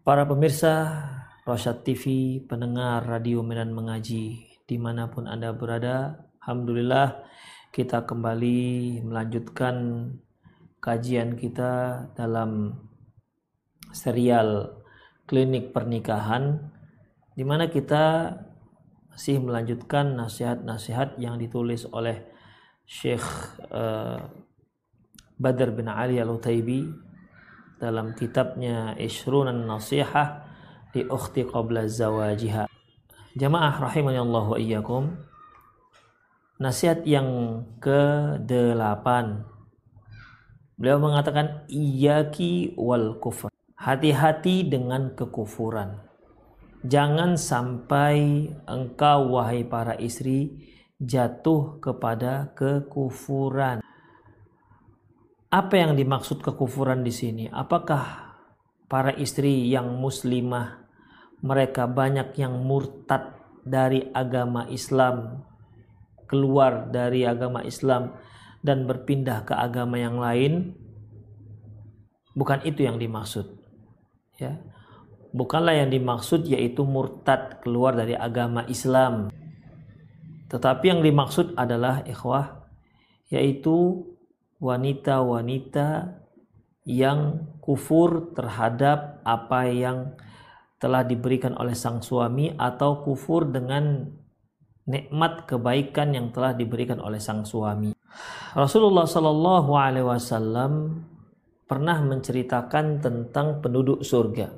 Para pemirsa Rosyad TV, pendengar Radio Medan Mengaji, di mana pun Anda berada, Alhamdulillah kita kembali melanjutkan kajian kita dalam serial klinik pernikahan di mana kita masih melanjutkan nasihat-nasihat yang ditulis oleh Syekh uh, Badr bin Ali Al-Utaibi dalam kitabnya Ishrunan Nasihah di Ukhti Qabla Zawajiha. Jamaah rahimani Allah wa iyyakum. Nasihat yang ke-8. Beliau mengatakan iyyaki wal kufr. Hati-hati dengan kekufuran. Jangan sampai engkau wahai para istri jatuh kepada kekufuran. Apa yang dimaksud kekufuran di sini? Apakah para istri yang muslimah mereka banyak yang murtad dari agama Islam, keluar dari agama Islam dan berpindah ke agama yang lain? Bukan itu yang dimaksud. Ya. Bukanlah yang dimaksud yaitu murtad keluar dari agama Islam. Tetapi yang dimaksud adalah ikhwah yaitu wanita-wanita yang kufur terhadap apa yang telah diberikan oleh sang suami atau kufur dengan nikmat kebaikan yang telah diberikan oleh sang suami. Rasulullah Shallallahu Alaihi Wasallam pernah menceritakan tentang penduduk surga.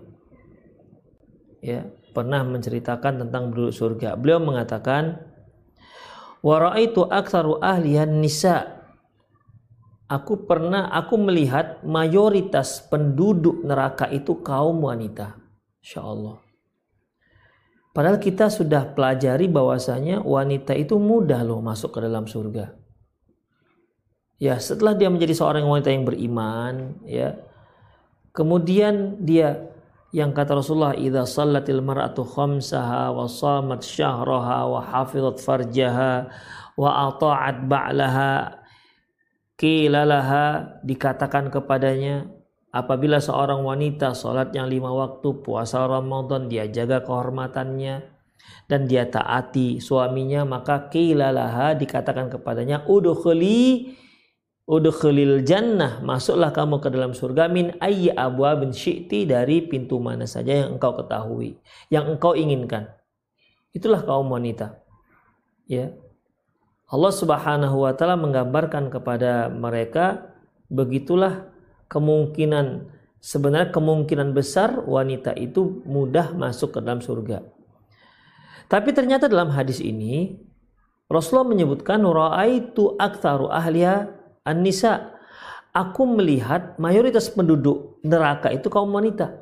Ya, pernah menceritakan tentang penduduk surga. Beliau mengatakan, "Wa raaitu aktsaru ahlihan nisa' aku pernah aku melihat mayoritas penduduk neraka itu kaum wanita. Insya Allah. Padahal kita sudah pelajari bahwasanya wanita itu mudah loh masuk ke dalam surga. Ya, setelah dia menjadi seorang wanita yang beriman, ya. Kemudian dia yang kata Rasulullah idza sallatil mar'atu khamsaha wa shamat syahraha wa hafizat farjaha wa ata'at ba'laha kilalaha dikatakan kepadanya apabila seorang wanita sholat yang lima waktu puasa Ramadan dia jaga kehormatannya dan dia taati suaminya maka kilalaha dikatakan kepadanya udkhuli udkhulil jannah masuklah kamu ke dalam surga min ayyi abwabin syi'ti dari pintu mana saja yang engkau ketahui yang engkau inginkan itulah kaum wanita ya Allah Subhanahu wa taala menggambarkan kepada mereka begitulah kemungkinan sebenarnya kemungkinan besar wanita itu mudah masuk ke dalam surga. Tapi ternyata dalam hadis ini Rasulullah menyebutkan raaitu aktsaru ahliya an-nisa. Aku melihat mayoritas penduduk neraka itu kaum wanita.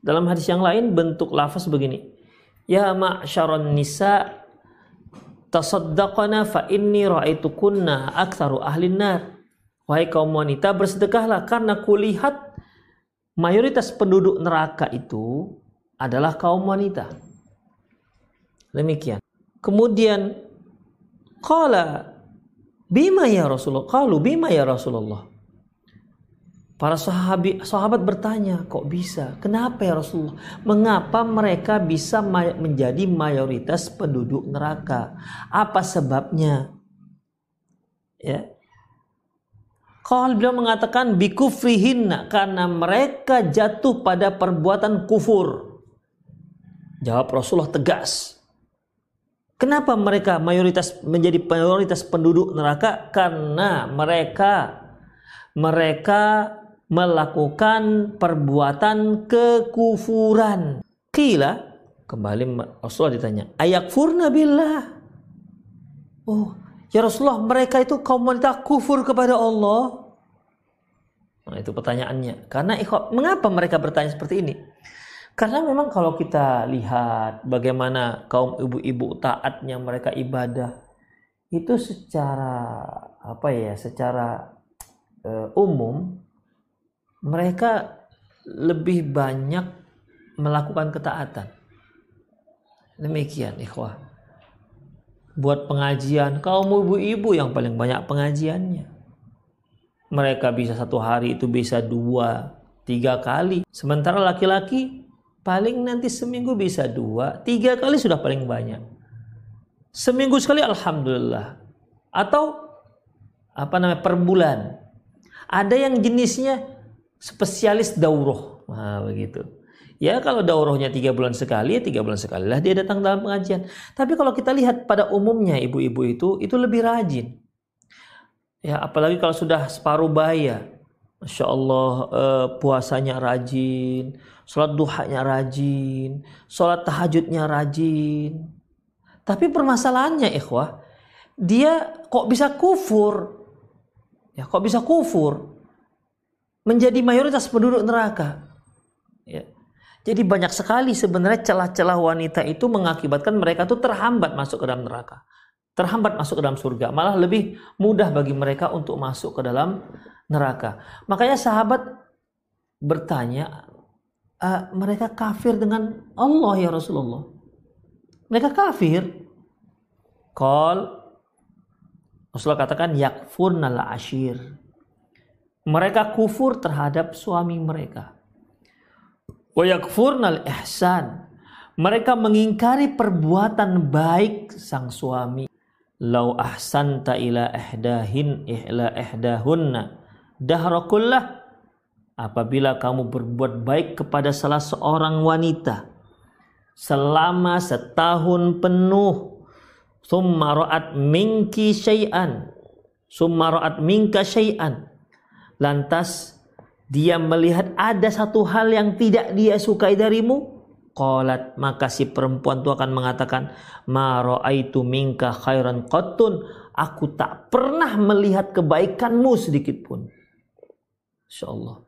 Dalam hadis yang lain bentuk lafaz begini. Ya ma'syaron nisa tasaddaqana fa inni ra'aitukunna aktsaru ahlin nar. Wahai kaum wanita bersedekahlah karena kulihat mayoritas penduduk neraka itu adalah kaum wanita. Demikian. Kemudian qala bima ya Rasulullah? Qalu bima ya Rasulullah? Para sahabat, sahabat bertanya, kok bisa? Kenapa ya Rasulullah? Mengapa mereka bisa menjadi mayoritas penduduk neraka? Apa sebabnya? Ya. Kalau beliau mengatakan bikufrihinna karena mereka jatuh pada perbuatan kufur. Jawab Rasulullah tegas. Kenapa mereka mayoritas menjadi mayoritas penduduk neraka? Karena mereka mereka melakukan perbuatan kekufuran. Kila kembali Rasulullah ditanya, ayak furna billah. Oh, ya Rasulullah mereka itu kaum wanita kufur kepada Allah. Nah, itu pertanyaannya. Karena mengapa mereka bertanya seperti ini? Karena memang kalau kita lihat bagaimana kaum ibu-ibu taatnya mereka ibadah itu secara apa ya, secara uh, umum mereka lebih banyak melakukan ketaatan. Demikian ikhwah. Buat pengajian, kaum ibu-ibu yang paling banyak pengajiannya. Mereka bisa satu hari itu bisa dua, tiga kali. Sementara laki-laki paling nanti seminggu bisa dua, tiga kali sudah paling banyak. Seminggu sekali Alhamdulillah. Atau apa namanya per bulan. Ada yang jenisnya spesialis dauroh. Nah, begitu. Ya kalau daurahnya tiga bulan sekali, tiga bulan sekali lah dia datang dalam pengajian. Tapi kalau kita lihat pada umumnya ibu-ibu itu, itu lebih rajin. Ya apalagi kalau sudah separuh baya. Masya Allah eh, puasanya rajin, sholat duhanya rajin, sholat tahajudnya rajin. Tapi permasalahannya ikhwah, dia kok bisa kufur? Ya kok bisa kufur? Menjadi mayoritas penduduk neraka. Ya. Jadi banyak sekali sebenarnya celah-celah wanita itu mengakibatkan mereka tuh terhambat masuk ke dalam neraka. Terhambat masuk ke dalam surga. Malah lebih mudah bagi mereka untuk masuk ke dalam neraka. Makanya sahabat bertanya, e, mereka kafir dengan Allah ya Rasulullah. Mereka kafir. Kal Rasulullah katakan yakfurnal ashir mereka kufur terhadap suami mereka. Wayakfurnal ihsan. Mereka mengingkari perbuatan baik sang suami. Lau ahsanta ila ihdahin ihla ihdahunna dahrakullah apabila kamu berbuat baik kepada salah seorang wanita selama setahun penuh summa ra'at minki syai'an summa ra'at minka syai'an lantas dia melihat ada satu hal yang tidak dia sukai darimu? Qalat maka si perempuan itu akan mengatakan ma raaitu khairan qattun. Aku tak pernah melihat kebaikanmu sedikit pun. Insyaallah.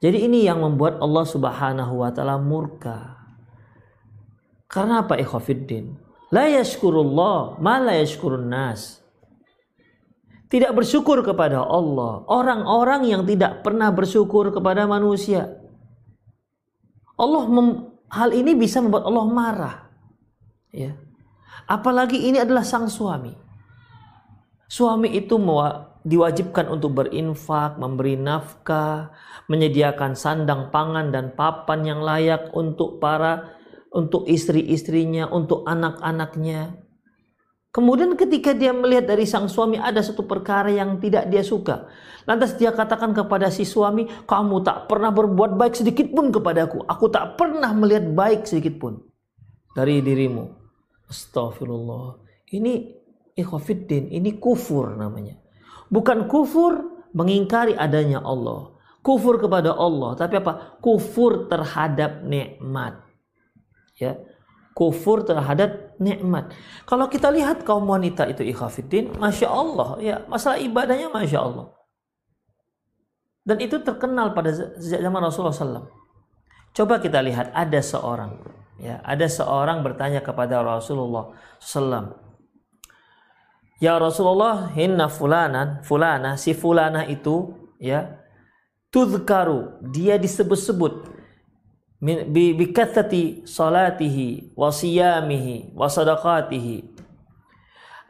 Jadi ini yang membuat Allah Subhanahu wa taala murka. Karena apa ikhwafiddin? La yashkurullah ma la yashkurun tidak bersyukur kepada Allah, orang-orang yang tidak pernah bersyukur kepada manusia. Allah mem, hal ini bisa membuat Allah marah. Ya. Apalagi ini adalah sang suami. Suami itu diwajibkan untuk berinfak, memberi nafkah, menyediakan sandang pangan dan papan yang layak untuk para untuk istri-istrinya, untuk anak-anaknya. Kemudian ketika dia melihat dari sang suami ada satu perkara yang tidak dia suka. Lantas dia katakan kepada si suami, kamu tak pernah berbuat baik sedikit pun kepadaku. Aku tak pernah melihat baik sedikit pun dari dirimu. Astagfirullah. Ini ikhwafiddin, ini kufur namanya. Bukan kufur mengingkari adanya Allah. Kufur kepada Allah. Tapi apa? Kufur terhadap nikmat. Ya kufur terhadap nikmat. Kalau kita lihat kaum wanita itu ikhafiddin, masya Allah, ya masalah ibadahnya masya Allah. Dan itu terkenal pada zaman Rasulullah SAW. Coba kita lihat ada seorang, ya ada seorang bertanya kepada Rasulullah SAW. Ya Rasulullah, hinna fulanan, fulana, si fulana itu, ya, tudkaru, dia disebut-sebut bikathati salatihi wa siyamihi wa sadaqatihi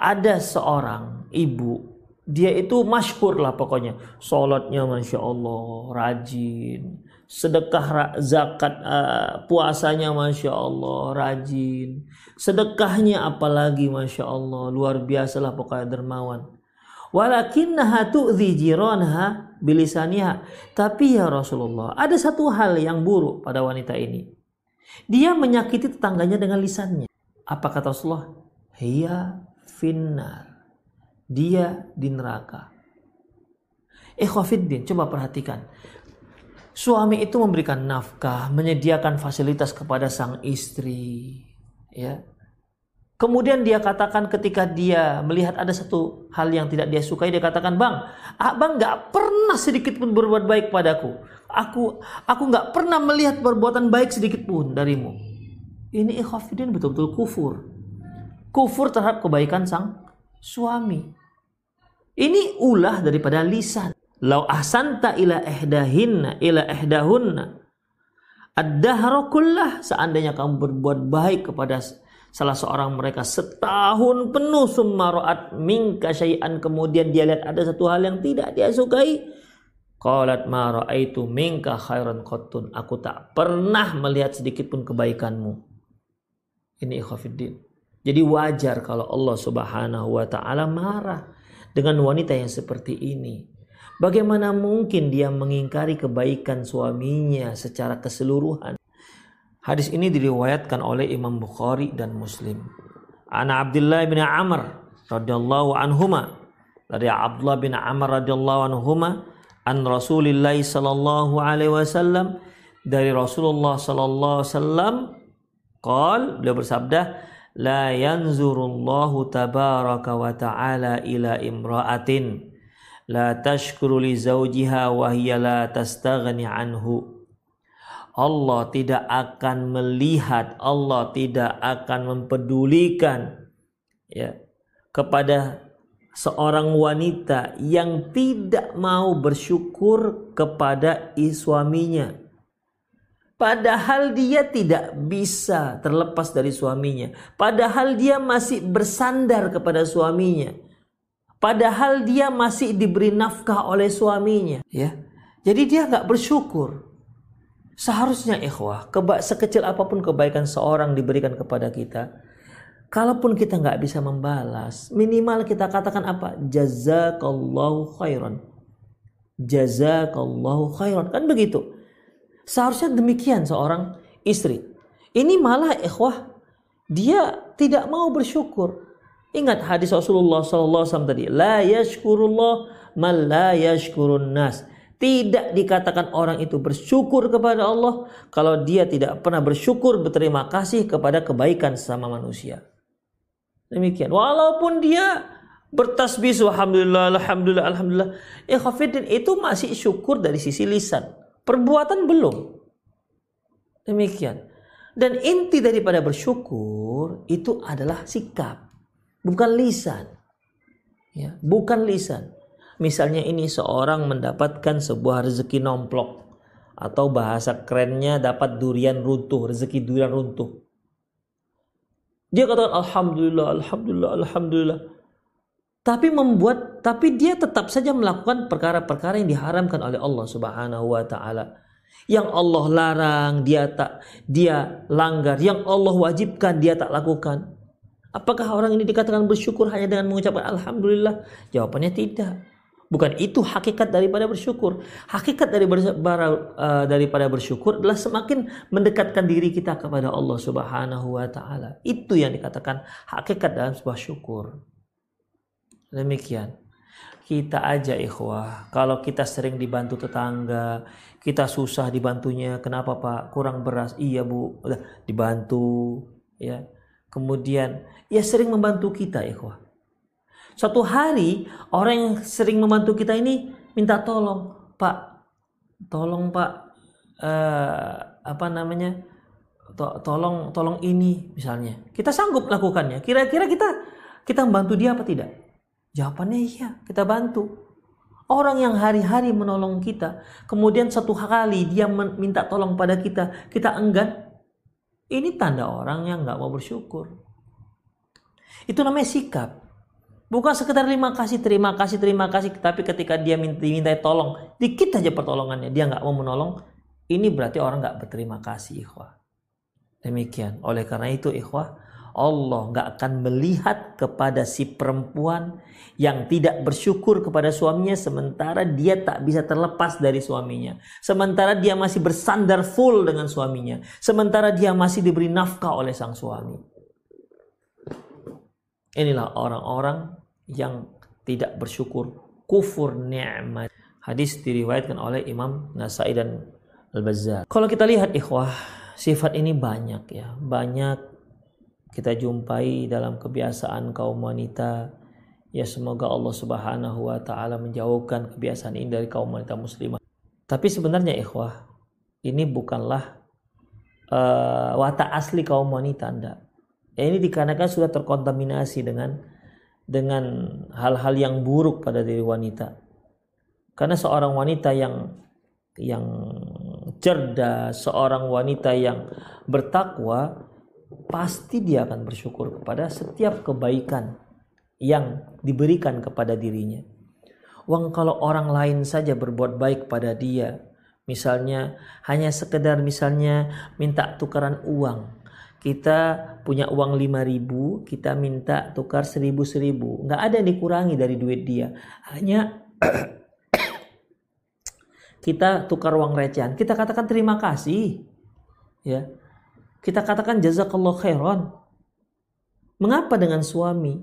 Ada seorang ibu, dia itu masyhur lah pokoknya. Sholatnya Masya Allah, rajin. Sedekah zakat uh, puasanya Masya Allah, rajin. Sedekahnya apalagi Masya Allah, luar biasa lah pokoknya dermawan. Walakinnaha tu'zi jiranha bilisaniha. Tapi ya Rasulullah, ada satu hal yang buruk pada wanita ini. Dia menyakiti tetangganya dengan lisannya. Apa kata Rasulullah? Hiya finnar. Dia di neraka. Ikhwafiddin, coba perhatikan. Suami itu memberikan nafkah, menyediakan fasilitas kepada sang istri, ya. Kemudian dia katakan ketika dia melihat ada satu hal yang tidak dia sukai, dia katakan, Bang, abang nggak pernah sedikit pun berbuat baik padaku. Aku aku nggak pernah melihat perbuatan baik sedikit pun darimu. Ini ikhafidin betul-betul kufur kufur terhadap kebaikan sang suami. Ini ulah daripada lisan. Lau ahsanta ila ihdahinna ila ihdahunna ad-dahra seandainya kamu berbuat baik kepada salah seorang mereka setahun penuh summa ra'at minka syai'an. Kemudian dia lihat ada satu hal yang tidak dia sukai. Qalat ma ra'aitu minka khairan qattun. Aku tak pernah melihat sedikit pun kebaikanmu. Ini ikhwafiddin. Jadi wajar kalau Allah Subhanahu wa taala marah dengan wanita yang seperti ini. Bagaimana mungkin dia mengingkari kebaikan suaminya secara keseluruhan? Hadis ini diriwayatkan oleh Imam Bukhari dan Muslim. Ana Abdullah bin Amr radhiyallahu anhuma dari Abdullah bin Amr radhiyallahu anhuma an Rasulillah sallallahu alaihi wasallam dari Rasulullah sallallahu alaihi wasallam qol beliau bersabda la yanzurullahu tabaraka wa ta'ala ila imra'atin la tashkuru li zawjiha wa hiya la tastaghni anhu Allah tidak akan melihat, Allah tidak akan mempedulikan ya kepada seorang wanita yang tidak mau bersyukur kepada suaminya Padahal dia tidak bisa terlepas dari suaminya. Padahal dia masih bersandar kepada suaminya. Padahal dia masih diberi nafkah oleh suaminya. Ya, Jadi dia nggak bersyukur. Seharusnya ikhwah, keba sekecil apa pun kebaikan seorang diberikan kepada kita. Kalaupun kita nggak bisa membalas, minimal kita katakan apa? Jazakallahu khairan. Jazakallahu khairan. Kan begitu. Seharusnya demikian seorang istri. Ini malah ikhwah dia tidak mau bersyukur. Ingat hadis Rasulullah SAW tadi, la yashkurullah man la yashkurun nas. Tidak dikatakan orang itu bersyukur kepada Allah kalau dia tidak pernah bersyukur berterima kasih kepada kebaikan sesama manusia. Demikian. Walaupun dia bertasbih alhamdulillah alhamdulillah alhamdulillah, ikhwafidin itu masih syukur dari sisi lisan. Perbuatan belum. Demikian. Dan inti daripada bersyukur itu adalah sikap, bukan lisan. Ya, bukan lisan. Misalnya ini seorang mendapatkan sebuah rezeki nomplok atau bahasa kerennya dapat durian runtuh, rezeki durian runtuh. Dia katakan alhamdulillah, alhamdulillah, alhamdulillah. Tapi membuat tapi dia tetap saja melakukan perkara-perkara yang diharamkan oleh Allah Subhanahu wa taala yang Allah larang dia tak dia langgar, yang Allah wajibkan dia tak lakukan. Apakah orang ini dikatakan bersyukur hanya dengan mengucapkan alhamdulillah? Jawabannya tidak. Bukan itu hakikat daripada bersyukur. Hakikat uh, daripada bersyukur adalah semakin mendekatkan diri kita kepada Allah Subhanahu wa taala. Itu yang dikatakan hakikat dalam sebuah syukur. Demikian. Kita aja ikhwah, kalau kita sering dibantu tetangga, kita susah dibantunya kenapa pak kurang beras iya bu udah dibantu ya kemudian ya sering membantu kita kok suatu hari orang yang sering membantu kita ini minta tolong pak tolong pak uh, apa namanya to tolong tolong ini misalnya kita sanggup lakukannya kira-kira kita kita membantu dia apa tidak jawabannya iya kita bantu Orang yang hari-hari menolong kita, kemudian satu kali dia minta tolong pada kita, kita enggan. Ini tanda orang yang nggak mau bersyukur. Itu namanya sikap. Bukan sekedar terima kasih, terima kasih, terima kasih. Tapi ketika dia minta, tolong, dikit aja pertolongannya, dia nggak mau menolong. Ini berarti orang nggak berterima kasih, ikhwah. Demikian. Oleh karena itu, ikhwah, Allah nggak akan melihat kepada si perempuan yang tidak bersyukur kepada suaminya sementara dia tak bisa terlepas dari suaminya. Sementara dia masih bersandar full dengan suaminya. Sementara dia masih diberi nafkah oleh sang suami. Inilah orang-orang yang tidak bersyukur kufur nikmat. Hadis diriwayatkan oleh Imam Nasai dan Al-Bazzar. Kalau kita lihat ikhwah, sifat ini banyak ya. Banyak kita jumpai dalam kebiasaan kaum wanita ya semoga Allah Subhanahu wa taala menjauhkan kebiasaan ini dari kaum wanita muslimah tapi sebenarnya ikhwah ini bukanlah uh, watak asli kaum wanita Anda ya, ini dikarenakan sudah terkontaminasi dengan dengan hal-hal yang buruk pada diri wanita karena seorang wanita yang yang cerdas, seorang wanita yang bertakwa pasti dia akan bersyukur kepada setiap kebaikan yang diberikan kepada dirinya. Uang kalau orang lain saja berbuat baik pada dia, misalnya hanya sekedar misalnya minta tukaran uang. Kita punya uang 5000, kita minta tukar 1000 1000. Nggak ada yang dikurangi dari duit dia. Hanya kita tukar uang recehan, kita katakan terima kasih. Ya, kita katakan jazakallah khairan. Mengapa dengan suami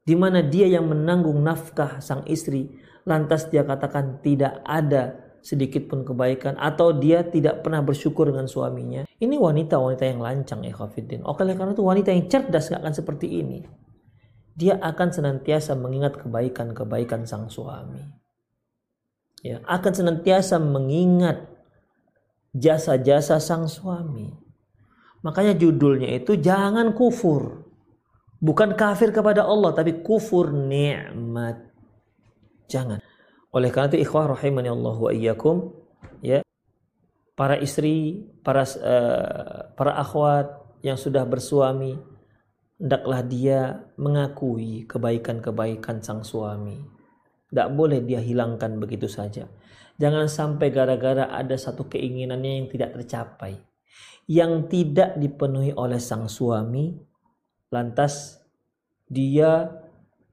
di mana dia yang menanggung nafkah sang istri lantas dia katakan tidak ada sedikit pun kebaikan atau dia tidak pernah bersyukur dengan suaminya. Ini wanita-wanita yang lancang ya Khafiddin. Oke karena itu wanita yang cerdas gak akan seperti ini. Dia akan senantiasa mengingat kebaikan-kebaikan sang suami. Ya, akan senantiasa mengingat jasa-jasa sang suami. Makanya judulnya itu jangan kufur. Bukan kafir kepada Allah tapi kufur nikmat. Jangan. Oleh karena itu ikhwah rahimani Allah wa iyyakum ya. Para istri, para uh, para akhwat yang sudah bersuami hendaklah dia mengakui kebaikan-kebaikan sang suami. Tidak boleh dia hilangkan begitu saja. Jangan sampai gara-gara ada satu keinginannya yang tidak tercapai yang tidak dipenuhi oleh sang suami lantas dia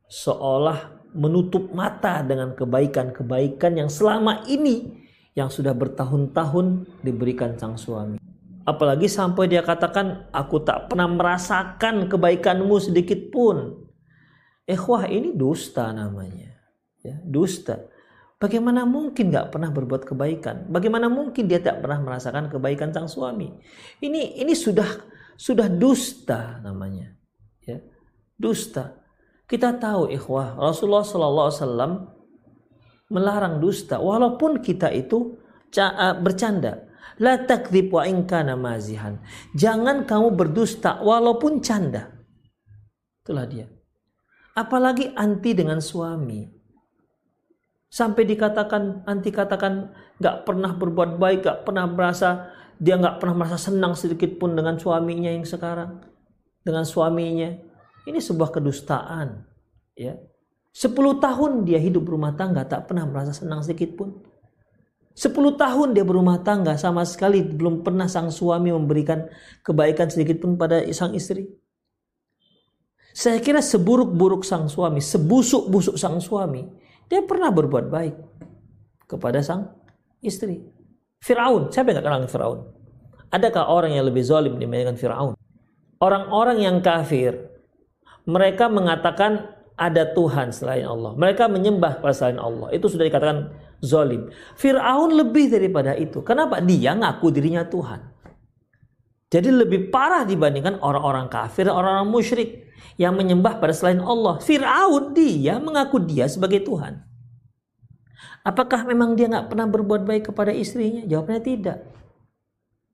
seolah menutup mata dengan kebaikan-kebaikan yang selama ini yang sudah bertahun-tahun diberikan sang suami. Apalagi sampai dia katakan, aku tak pernah merasakan kebaikanmu sedikit pun. Eh wah ini dusta namanya. Ya, dusta. Bagaimana mungkin nggak pernah berbuat kebaikan? Bagaimana mungkin dia tidak pernah merasakan kebaikan sang suami? Ini ini sudah sudah dusta namanya, ya dusta. Kita tahu ikhwah Rasulullah Sallallahu Alaihi Wasallam melarang dusta, walaupun kita itu eh, bercanda. La takdzib wa inkana mazihan. Jangan kamu berdusta walaupun canda. Itulah dia. Apalagi anti dengan suami Sampai dikatakan, nanti katakan gak pernah berbuat baik, gak pernah merasa, dia gak pernah merasa senang sedikit pun dengan suaminya yang sekarang. Dengan suaminya. Ini sebuah kedustaan. Ya. Sepuluh tahun dia hidup rumah tangga tak pernah merasa senang sedikit pun. Sepuluh tahun dia berumah tangga sama sekali belum pernah sang suami memberikan kebaikan sedikit pun pada sang istri. Saya kira seburuk-buruk sang suami, sebusuk-busuk sang suami, dia pernah berbuat baik kepada sang istri. Fir'aun, siapa yang gak kenal Fir'aun? Adakah orang yang lebih zalim dibandingkan Fir'aun? Orang-orang yang kafir, mereka mengatakan ada Tuhan selain Allah. Mereka menyembah selain Allah. Itu sudah dikatakan zalim. Fir'aun lebih daripada itu. Kenapa? Dia ngaku dirinya Tuhan. Jadi lebih parah dibandingkan orang-orang kafir, orang-orang musyrik yang menyembah pada selain Allah. Fir'aun dia mengaku dia sebagai Tuhan. Apakah memang dia nggak pernah berbuat baik kepada istrinya? Jawabnya tidak.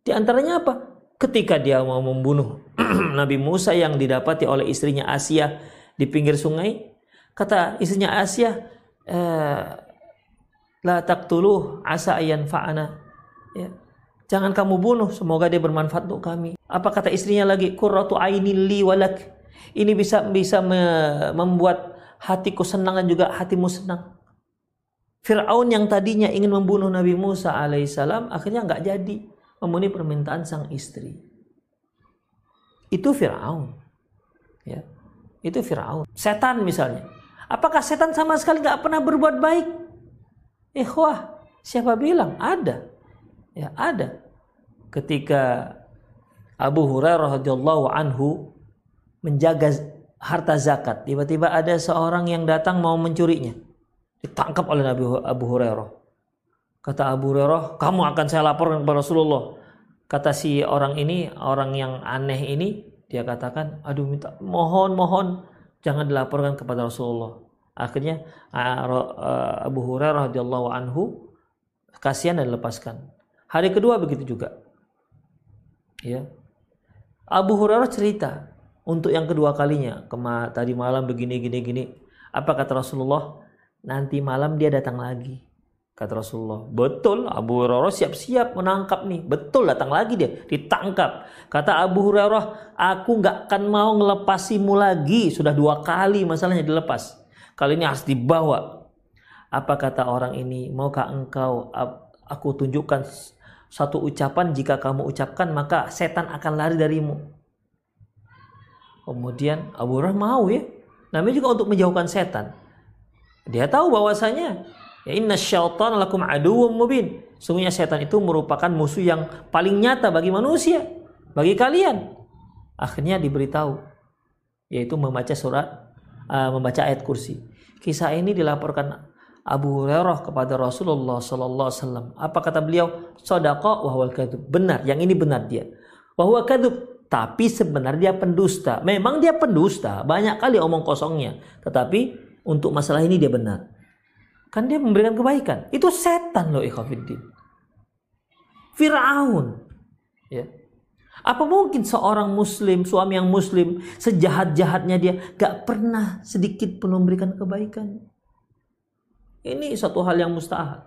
Di antaranya apa? Ketika dia mau membunuh Nabi Musa yang didapati oleh istrinya Asia di pinggir sungai, kata istrinya Asia, eh, la taktuluh asa ayan fa'ana. Ya, Jangan kamu bunuh, semoga dia bermanfaat untuk kami. Apa kata istrinya lagi? Qurratu aini li walak. Ini bisa bisa me, membuat hatiku senang dan juga hatimu senang. Fir'aun yang tadinya ingin membunuh Nabi Musa alaihissalam akhirnya nggak jadi memenuhi permintaan sang istri. Itu Fir'aun. Ya. Itu Fir'aun. Setan misalnya. Apakah setan sama sekali nggak pernah berbuat baik? Ikhwah, siapa bilang? Ada. Ya, ada. Ketika Abu Hurairah radhiyallahu anhu menjaga harta zakat, tiba-tiba ada seorang yang datang mau mencurinya ditangkap oleh Nabi Abu Hurairah. Kata Abu Hurairah, kamu akan saya laporkan kepada Rasulullah. Kata si orang ini, orang yang aneh ini, dia katakan, aduh minta, mohon, mohon, jangan dilaporkan kepada Rasulullah. Akhirnya Abu Hurairah radhiyallahu anhu kasihan dan lepaskan. Hari kedua begitu juga. Ya. Abu Hurairah cerita untuk yang kedua kalinya, kema tadi malam begini gini gini. Apa kata Rasulullah? nanti malam dia datang lagi. Kata Rasulullah, betul Abu Hurairah siap-siap menangkap nih. Betul datang lagi dia, ditangkap. Kata Abu Hurairah, aku nggak akan mau ngelepasimu lagi. Sudah dua kali masalahnya dilepas. Kali ini harus dibawa. Apa kata orang ini? Maukah engkau aku tunjukkan satu ucapan jika kamu ucapkan maka setan akan lari darimu. Kemudian Abu Hurairah mau ya. Namanya juga untuk menjauhkan setan. Dia tahu bahwasanya ya inna syaitan lakum aduwwum mubin. Sungguhnya setan itu merupakan musuh yang paling nyata bagi manusia, bagi kalian. Akhirnya diberitahu yaitu membaca surat uh, membaca ayat kursi. Kisah ini dilaporkan Abu Hurairah kepada Rasulullah sallallahu alaihi wasallam. Apa kata beliau? Sadaqa wa huwa Benar, yang ini benar dia. Wa huwa tapi sebenarnya dia pendusta. Memang dia pendusta, banyak kali omong kosongnya, tetapi untuk masalah ini dia benar. Kan dia memberikan kebaikan. Itu setan loh ikhwafiddin. Fir'aun. Ya. Apa mungkin seorang muslim, suami yang muslim, sejahat-jahatnya dia gak pernah sedikit pun memberikan kebaikan? Ini satu hal yang mustahil.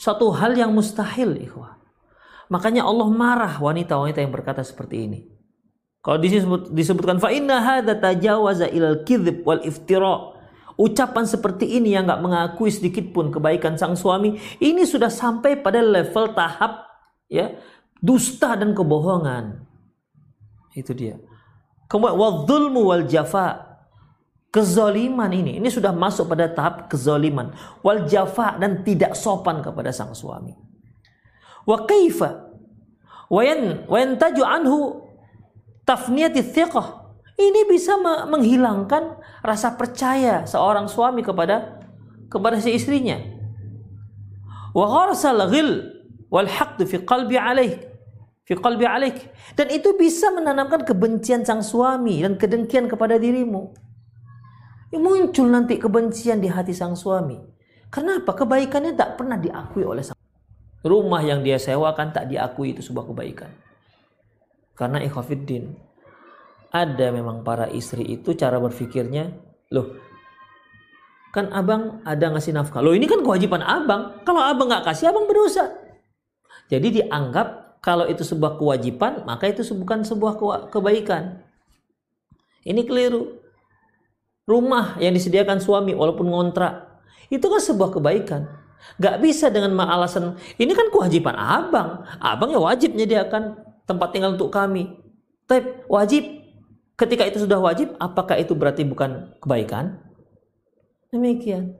Satu hal yang mustahil, ikhwah. Makanya Allah marah wanita-wanita yang berkata seperti ini. Kalau disebut, disebutkan fa inna hadza ilal kidhib wal iftira ucapan seperti ini yang nggak mengakui sedikit pun kebaikan sang suami, ini sudah sampai pada level tahap ya dusta dan kebohongan. Itu dia. Kemudian wadzulmu wal jafa. Kezoliman ini, ini sudah masuk pada tahap kezoliman. Wal jafa dan tidak sopan kepada sang suami. Wa kaifa wayan wayantaju anhu tafniyati thiqah ini bisa menghilangkan rasa percaya seorang suami kepada kepada si istrinya. Wa ghil wal fi qalbi alaik fi qalbi alaik dan itu bisa menanamkan kebencian sang suami dan kedengkian kepada dirimu. Ya, muncul nanti kebencian di hati sang suami. Kenapa? Kebaikannya tak pernah diakui oleh sang Rumah yang dia sewakan tak diakui itu sebuah kebaikan. Karena ikhafiddin, ada memang para istri itu cara berpikirnya, loh kan abang ada ngasih nafkah. Loh ini kan kewajiban abang. Kalau abang nggak kasih, abang berdosa. Jadi dianggap kalau itu sebuah kewajiban, maka itu bukan sebuah kebaikan. Ini keliru. Rumah yang disediakan suami walaupun ngontrak, itu kan sebuah kebaikan. Gak bisa dengan alasan ini kan kewajiban abang. Abang ya wajib menyediakan tempat tinggal untuk kami. Tapi wajib Ketika itu sudah wajib, apakah itu berarti bukan kebaikan? Demikian.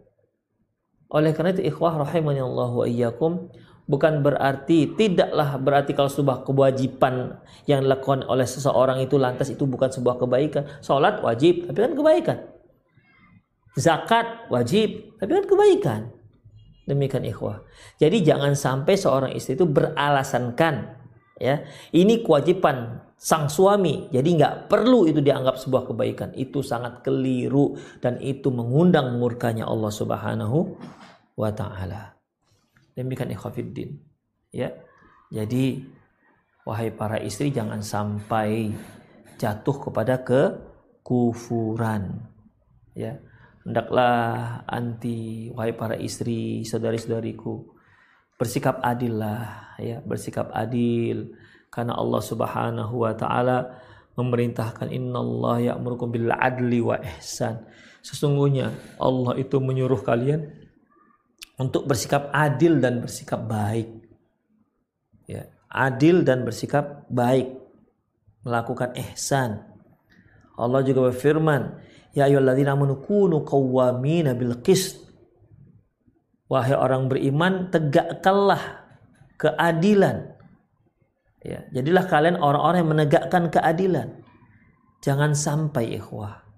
Oleh karena itu ikhwah rahimani Allah wa iyyakum bukan berarti tidaklah berarti kalau sebuah kewajiban yang dilakukan oleh seseorang itu lantas itu bukan sebuah kebaikan. Salat wajib, tapi kan kebaikan. Zakat wajib, tapi kan kebaikan. Demikian ikhwah. Jadi jangan sampai seorang istri itu beralasankan ya ini kewajiban sang suami. Jadi nggak perlu itu dianggap sebuah kebaikan. Itu sangat keliru dan itu mengundang murkanya Allah Subhanahu wa taala. Demikian. Ya. Jadi wahai para istri jangan sampai jatuh kepada kekufuran. Ya. Hendaklah anti wahai para istri, saudari-saudariku bersikap adil lah ya, bersikap adil karena Allah Subhanahu wa taala memerintahkan innallaha ya'murukum bil adli wa ihsan. Sesungguhnya Allah itu menyuruh kalian untuk bersikap adil dan bersikap baik. Ya, adil dan bersikap baik. Melakukan ihsan. Allah juga berfirman, "Ya ayyuhalladzina amanu kunu qawwamina bil qist." Wahai orang beriman, tegakkanlah keadilan. Ya, jadilah kalian orang-orang yang menegakkan keadilan. Jangan sampai ikhwah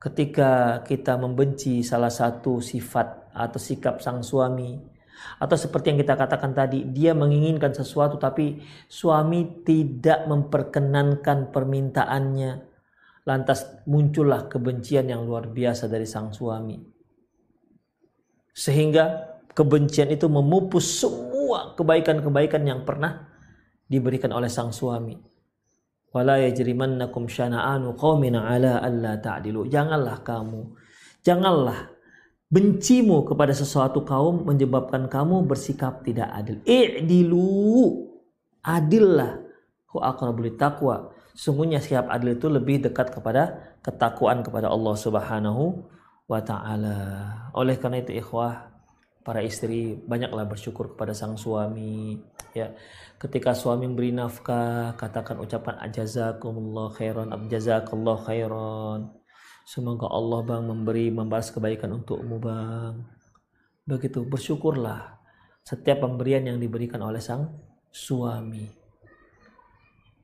ketika kita membenci salah satu sifat atau sikap sang suami atau seperti yang kita katakan tadi dia menginginkan sesuatu tapi suami tidak memperkenankan permintaannya lantas muncullah kebencian yang luar biasa dari sang suami sehingga kebencian itu memupus semua kebaikan-kebaikan yang pernah diberikan oleh sang suami wala yajrimannakum syana'anu qaumin ala alla ta'dilu. Janganlah kamu, janganlah bencimu kepada sesuatu kaum menyebabkan kamu bersikap tidak adil. I'dilu. Adillah. Hu aqrabul taqwa. Sungguhnya sikap adil itu lebih dekat kepada ketakwaan kepada Allah Subhanahu wa taala. Oleh karena itu ikhwah, para istri banyaklah bersyukur kepada sang suami ya. Ketika suami memberi nafkah katakan ucapan ajazakumullah khairan abjazakallah khairan. Semoga Allah bang memberi membalas kebaikan untukmu bang. Begitu bersyukurlah setiap pemberian yang diberikan oleh sang suami.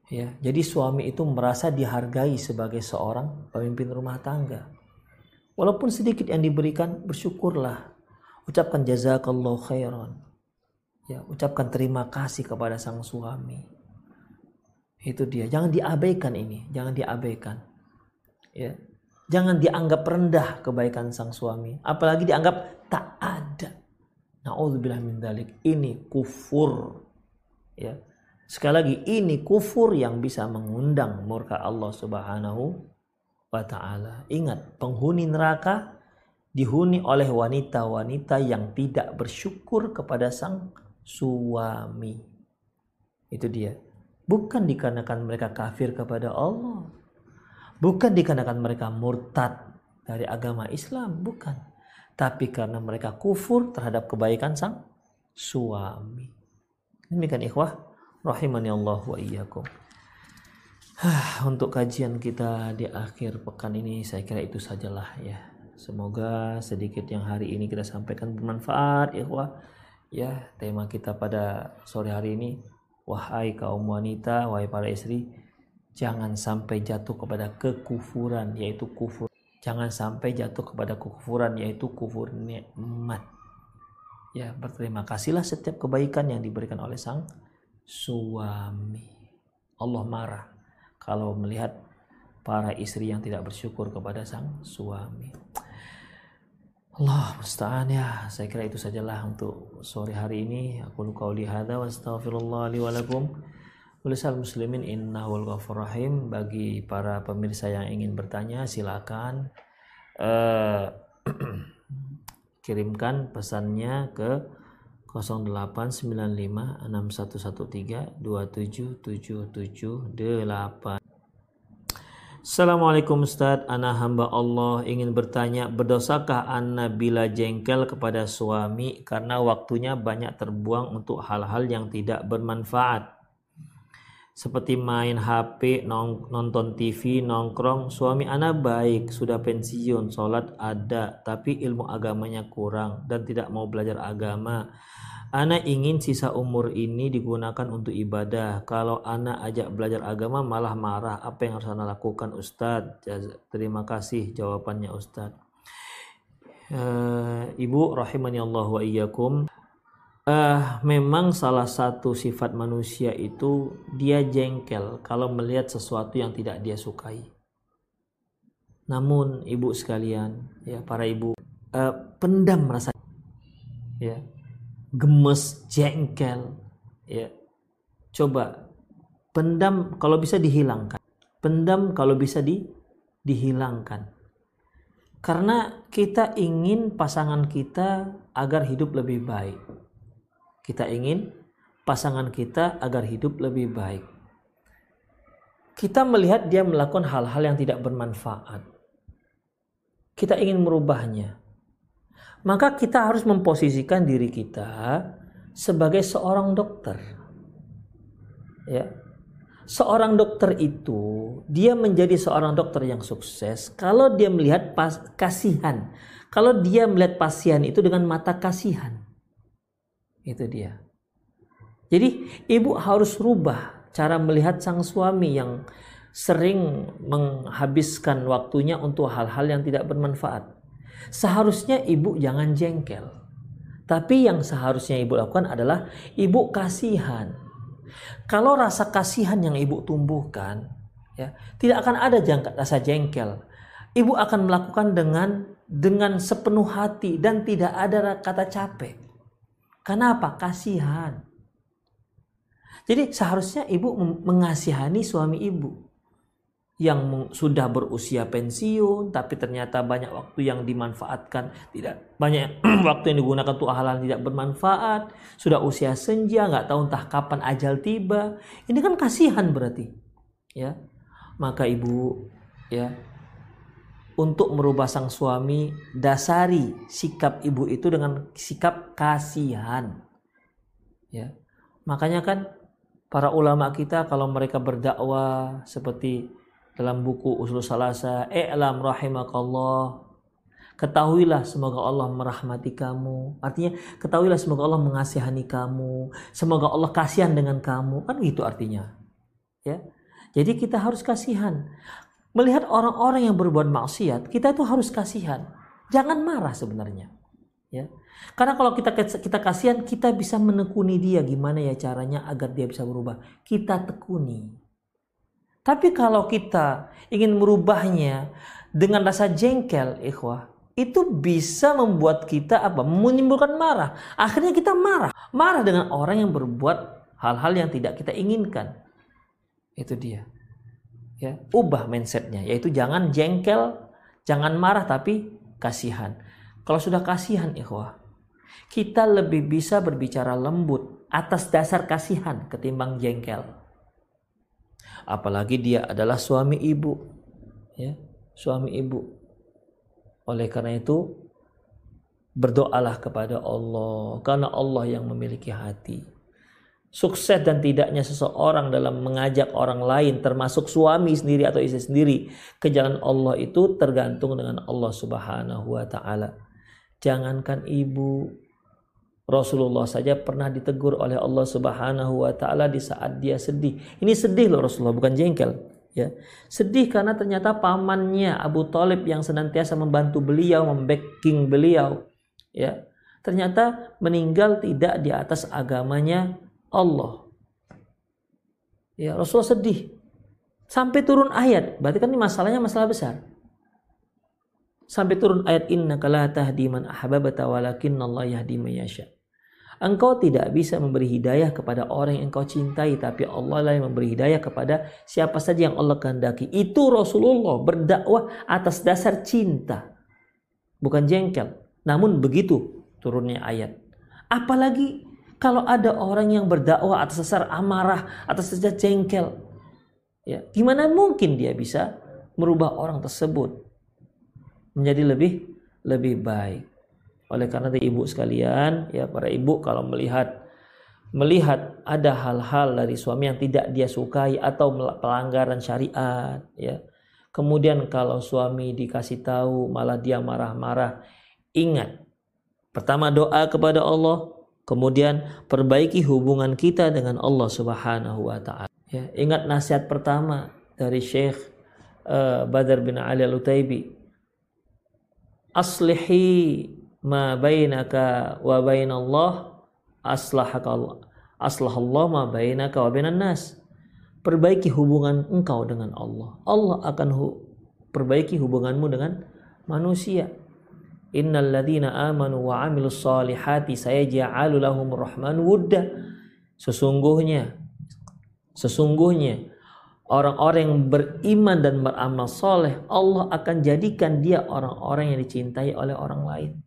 Ya jadi suami itu merasa dihargai sebagai seorang pemimpin rumah tangga walaupun sedikit yang diberikan bersyukurlah. Ucapkan jazakallah khairan. Ya ucapkan terima kasih kepada sang suami. Itu dia. Jangan diabaikan ini. Jangan diabaikan. Ya. Jangan dianggap rendah kebaikan sang suami. Apalagi dianggap tak ada. Naudzubillah min dalik. Ini kufur. Ya. Sekali lagi ini kufur yang bisa mengundang murka Allah Subhanahu wa taala ingat penghuni neraka dihuni oleh wanita-wanita yang tidak bersyukur kepada sang suami. Itu dia. Bukan dikarenakan mereka kafir kepada Allah. Bukan dikarenakan mereka murtad dari agama Islam, bukan. Tapi karena mereka kufur terhadap kebaikan sang suami. Demikian ikhwah rahimani Allah wa iyyakum. Untuk kajian kita di akhir pekan ini saya kira itu sajalah ya. Semoga sedikit yang hari ini kita sampaikan bermanfaat ikhwah. Ya tema kita pada sore hari ini wahai kaum wanita wahai para istri jangan sampai jatuh kepada kekufuran yaitu kufur. Jangan sampai jatuh kepada kekufuran yaitu kufur nikmat. Ya berterima kasihlah setiap kebaikan yang diberikan oleh sang suami. Allah marah kalau melihat para istri yang tidak bersyukur kepada sang suami. Allah musta'an ya. Saya kira itu sajalah untuk sore hari ini. Aku luka hadza wa astaghfirullah li wa lakum. Muslimin innahul ghafur rahim. Bagi para pemirsa yang ingin bertanya silakan uh, kirimkan pesannya ke 08956113277778 Assalamualaikum Ustaz, Ana hamba Allah ingin bertanya, berdosakah Ana bila jengkel kepada suami karena waktunya banyak terbuang untuk hal-hal yang tidak bermanfaat? Seperti main HP, nonton TV, nongkrong, suami Ana baik, sudah pensiun, sholat ada, tapi ilmu agamanya kurang dan tidak mau belajar agama Ana ingin sisa umur ini digunakan untuk ibadah. Kalau Ana ajak belajar agama malah marah. Apa yang harus Ana lakukan Ustadz? Terima kasih jawabannya Ustadz. Uh, Ibu rahimani Allah wa iyyakum. Uh, memang salah satu sifat manusia itu dia jengkel kalau melihat sesuatu yang tidak dia sukai. Namun ibu sekalian, ya para ibu, uh, pendam rasa ya gemes, jengkel, ya. Coba pendam kalau bisa dihilangkan. Pendam kalau bisa di dihilangkan. Karena kita ingin pasangan kita agar hidup lebih baik. Kita ingin pasangan kita agar hidup lebih baik. kita melihat dia melakukan hal-hal yang tidak bermanfaat. Kita ingin merubahnya. Maka kita harus memposisikan diri kita sebagai seorang dokter. Ya. Seorang dokter itu dia menjadi seorang dokter yang sukses kalau dia melihat pas, kasihan. Kalau dia melihat pasien itu dengan mata kasihan. Itu dia. Jadi ibu harus rubah cara melihat sang suami yang sering menghabiskan waktunya untuk hal-hal yang tidak bermanfaat. Seharusnya ibu jangan jengkel. Tapi yang seharusnya ibu lakukan adalah ibu kasihan. Kalau rasa kasihan yang ibu tumbuhkan, ya tidak akan ada jangka, rasa jengkel. Ibu akan melakukan dengan dengan sepenuh hati dan tidak ada kata capek. Kenapa? Kasihan. Jadi seharusnya ibu mengasihani suami ibu yang sudah berusia pensiun tapi ternyata banyak waktu yang dimanfaatkan. Tidak banyak waktu yang digunakan untuk hal-hal tidak bermanfaat. Sudah usia senja nggak tahu entah kapan ajal tiba. Ini kan kasihan berarti ya. Maka ibu ya untuk merubah sang suami dasari sikap ibu itu dengan sikap kasihan ya. Makanya kan para ulama kita kalau mereka berdakwah seperti dalam buku Usul Salasa, "I'lam rahimakallah." Ketahuilah semoga Allah merahmati kamu. Artinya ketahuilah semoga Allah mengasihani kamu. Semoga Allah kasihan dengan kamu. Kan gitu artinya. Ya. Jadi kita harus kasihan. Melihat orang-orang yang berbuat maksiat, kita itu harus kasihan. Jangan marah sebenarnya. Ya. Karena kalau kita kita kasihan, kita bisa menekuni dia gimana ya caranya agar dia bisa berubah. Kita tekuni. Tapi kalau kita ingin merubahnya dengan rasa jengkel, ikhwah, itu bisa membuat kita apa? Menimbulkan marah. Akhirnya kita marah. Marah dengan orang yang berbuat hal-hal yang tidak kita inginkan. Itu dia. Ya, ubah mindsetnya, yaitu jangan jengkel, jangan marah tapi kasihan. Kalau sudah kasihan, ikhwah, kita lebih bisa berbicara lembut atas dasar kasihan ketimbang jengkel apalagi dia adalah suami ibu. Ya suami ibu. Oleh karena itu berdoalah kepada Allah. Karena Allah yang memiliki hati. Sukses dan tidaknya seseorang dalam mengajak orang lain termasuk suami sendiri atau istri sendiri ke jalan Allah itu tergantung dengan Allah Subhanahu wa taala. Jangankan ibu Rasulullah saja pernah ditegur oleh Allah Subhanahu wa taala di saat dia sedih. Ini sedih loh Rasulullah bukan jengkel, ya. Sedih karena ternyata pamannya Abu Talib yang senantiasa membantu beliau, membacking beliau, ya. Ternyata meninggal tidak di atas agamanya Allah. Ya, Rasulullah sedih. Sampai turun ayat, berarti kan ini masalahnya masalah besar. Sampai turun ayat inna la tahdi man ahbabata Allah yahdi man. Engkau tidak bisa memberi hidayah kepada orang yang engkau cintai, tapi Allah lah yang memberi hidayah kepada siapa saja yang Allah kehendaki. Itu Rasulullah berdakwah atas dasar cinta, bukan jengkel. Namun begitu turunnya ayat. Apalagi kalau ada orang yang berdakwah atas dasar amarah, atas dasar jengkel. Ya, gimana mungkin dia bisa merubah orang tersebut menjadi lebih lebih baik? Oleh karena itu ibu sekalian, ya para ibu kalau melihat melihat ada hal-hal dari suami yang tidak dia sukai atau pelanggaran syariat, ya. Kemudian kalau suami dikasih tahu malah dia marah-marah, ingat pertama doa kepada Allah, kemudian perbaiki hubungan kita dengan Allah Subhanahu wa taala. Ya, ingat nasihat pertama dari Syekh uh, Badar bin Ali Al-Utaibi. Aslihi ma bainaka wa bainallah aslahaka Allah aslahallah ma bainaka wa bainan nas. Perbaiki hubungan engkau dengan Allah. Allah akan hu perbaiki hubunganmu dengan manusia. Innal ladzina amanu wa amilus solihati sayaj'alu lahum rahman wudda. Sesungguhnya sesungguhnya orang-orang yang beriman dan beramal soleh Allah akan jadikan dia orang-orang yang dicintai oleh orang lain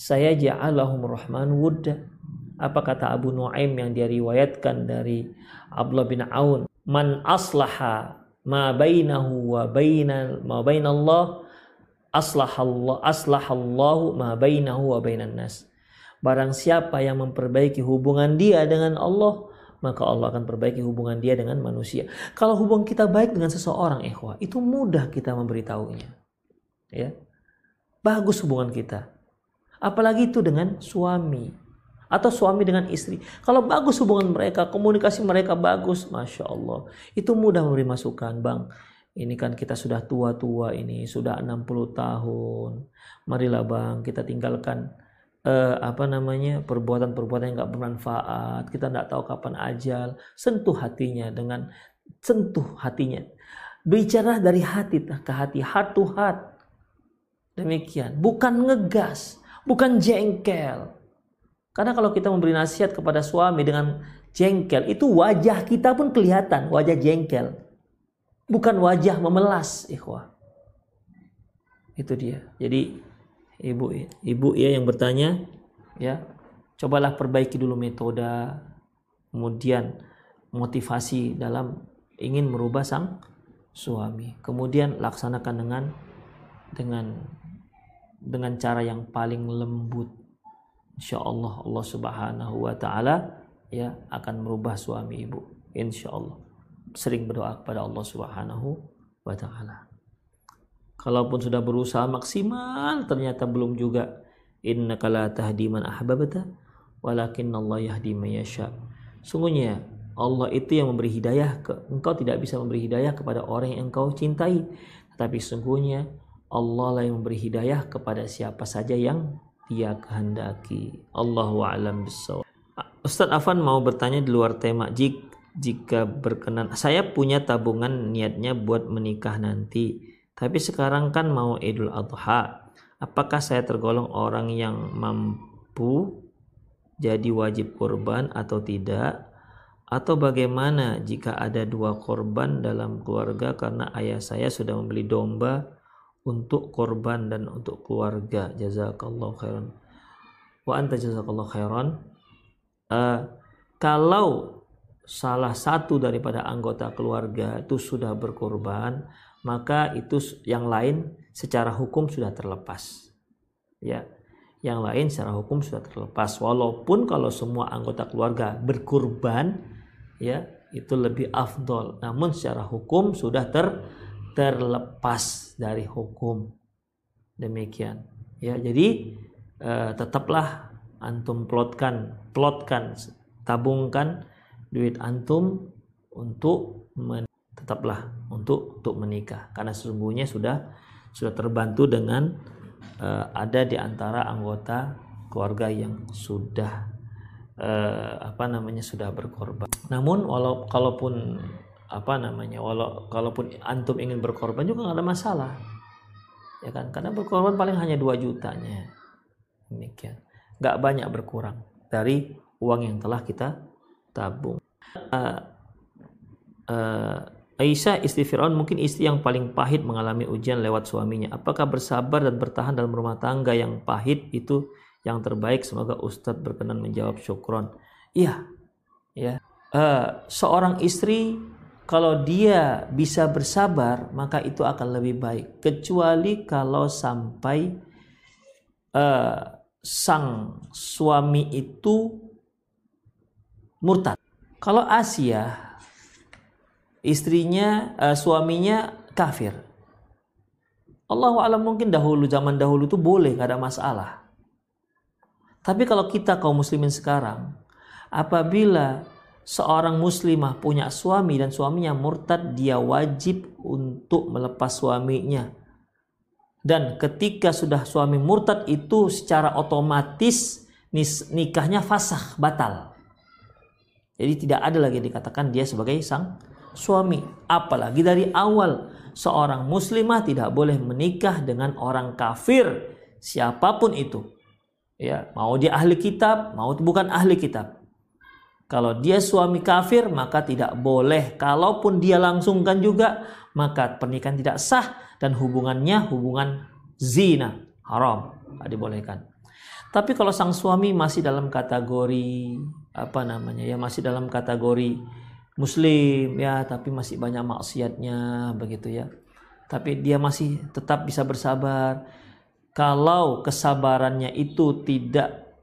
saya ja'alahum rahman wudda apa kata Abu Nuaim yang dia riwayatkan dari Abdullah bin Aun man aslaha ma bainahu wa bainal ma bainallah aslahallah aslahallahu ma bainahu wa bainan nas. Barang siapa yang memperbaiki hubungan dia dengan Allah, maka Allah akan perbaiki hubungan dia dengan manusia. Kalau hubungan kita baik dengan seseorang, ikhwah, itu mudah kita memberitahunya. Ya. Bagus hubungan kita. Apalagi itu dengan suami atau suami dengan istri. Kalau bagus hubungan mereka, komunikasi mereka bagus, masya Allah, itu mudah memberi masukan, bang. Ini kan kita sudah tua-tua ini, sudah 60 tahun. Marilah bang, kita tinggalkan uh, apa namanya perbuatan-perbuatan yang nggak bermanfaat kita nggak tahu kapan ajal sentuh hatinya dengan sentuh hatinya bicara dari hati ke hati heart to heart demikian bukan ngegas bukan jengkel. Karena kalau kita memberi nasihat kepada suami dengan jengkel itu wajah kita pun kelihatan wajah jengkel. Bukan wajah memelas ikhwah. Itu dia. Jadi ibu ibu ya yang bertanya ya cobalah perbaiki dulu metode kemudian motivasi dalam ingin merubah sang suami. Kemudian laksanakan dengan dengan dengan cara yang paling lembut. Insya Allah Allah subhanahu wa ta'ala ya akan merubah suami ibu. Insya Allah sering berdoa kepada Allah subhanahu wa ta'ala. Kalaupun sudah berusaha maksimal ternyata belum juga. Innaka la tahdi man ahbabta walakin Allah yahdi man yasha. Sungguhnya Allah itu yang memberi hidayah ke engkau tidak bisa memberi hidayah kepada orang yang engkau cintai. Tetapi sungguhnya Allah lah yang memberi hidayah kepada siapa saja yang dia kehendaki Allahu a'lam bissawab Ustadz Afan mau bertanya di luar tema jika jika berkenan saya punya tabungan niatnya buat menikah nanti tapi sekarang kan mau Idul Adha. Apakah saya tergolong orang yang mampu jadi wajib korban atau tidak? Atau bagaimana jika ada dua korban dalam keluarga karena ayah saya sudah membeli domba untuk korban dan untuk keluarga. Jazakallah khairan. Wa anta jazakallah khairan. Uh, kalau salah satu daripada anggota keluarga itu sudah berkorban, maka itu yang lain secara hukum sudah terlepas. Ya. Yang lain secara hukum sudah terlepas walaupun kalau semua anggota keluarga berkurban ya itu lebih afdol. Namun secara hukum sudah ter terlepas dari hukum. Demikian. Ya, jadi eh, tetaplah antum plotkan, plotkan, tabungkan duit antum untuk men tetaplah untuk untuk menikah karena sesungguhnya sudah sudah terbantu dengan uh, ada di antara anggota keluarga yang sudah uh, apa namanya sudah berkorban. Namun walau kalaupun apa namanya walau kalaupun antum ingin berkorban juga nggak ada masalah ya kan karena berkorban paling hanya 2 jutanya demikian nggak banyak berkurang dari uang yang telah kita tabung uh, uh, Aisyah istri Fir'aun mungkin istri yang paling pahit mengalami ujian lewat suaminya. Apakah bersabar dan bertahan dalam rumah tangga yang pahit itu yang terbaik? Semoga Ustadz berkenan menjawab syukron. Iya, ya. Uh, seorang istri kalau dia bisa bersabar maka itu akan lebih baik. Kecuali kalau sampai uh, sang suami itu murtad. Kalau Asia istrinya uh, suaminya kafir. Allah alam mungkin dahulu zaman dahulu itu boleh nggak ada masalah. Tapi kalau kita kaum muslimin sekarang, apabila seorang muslimah punya suami dan suaminya murtad, dia wajib untuk melepas suaminya. Dan ketika sudah suami murtad itu secara otomatis nikahnya fasah, batal. Jadi tidak ada lagi dikatakan dia sebagai sang suami. Apalagi dari awal seorang muslimah tidak boleh menikah dengan orang kafir siapa pun itu. Ya, mau dia ahli kitab, mau bukan ahli kitab. Kalau dia suami kafir maka tidak boleh. Kalaupun dia langsungkan juga maka pernikahan tidak sah dan hubungannya hubungan zina haram tidak dibolehkan. Tapi kalau sang suami masih dalam kategori apa namanya ya masih dalam kategori muslim ya tapi masih banyak maksiatnya begitu ya tapi dia masih tetap bisa bersabar kalau kesabarannya itu tidak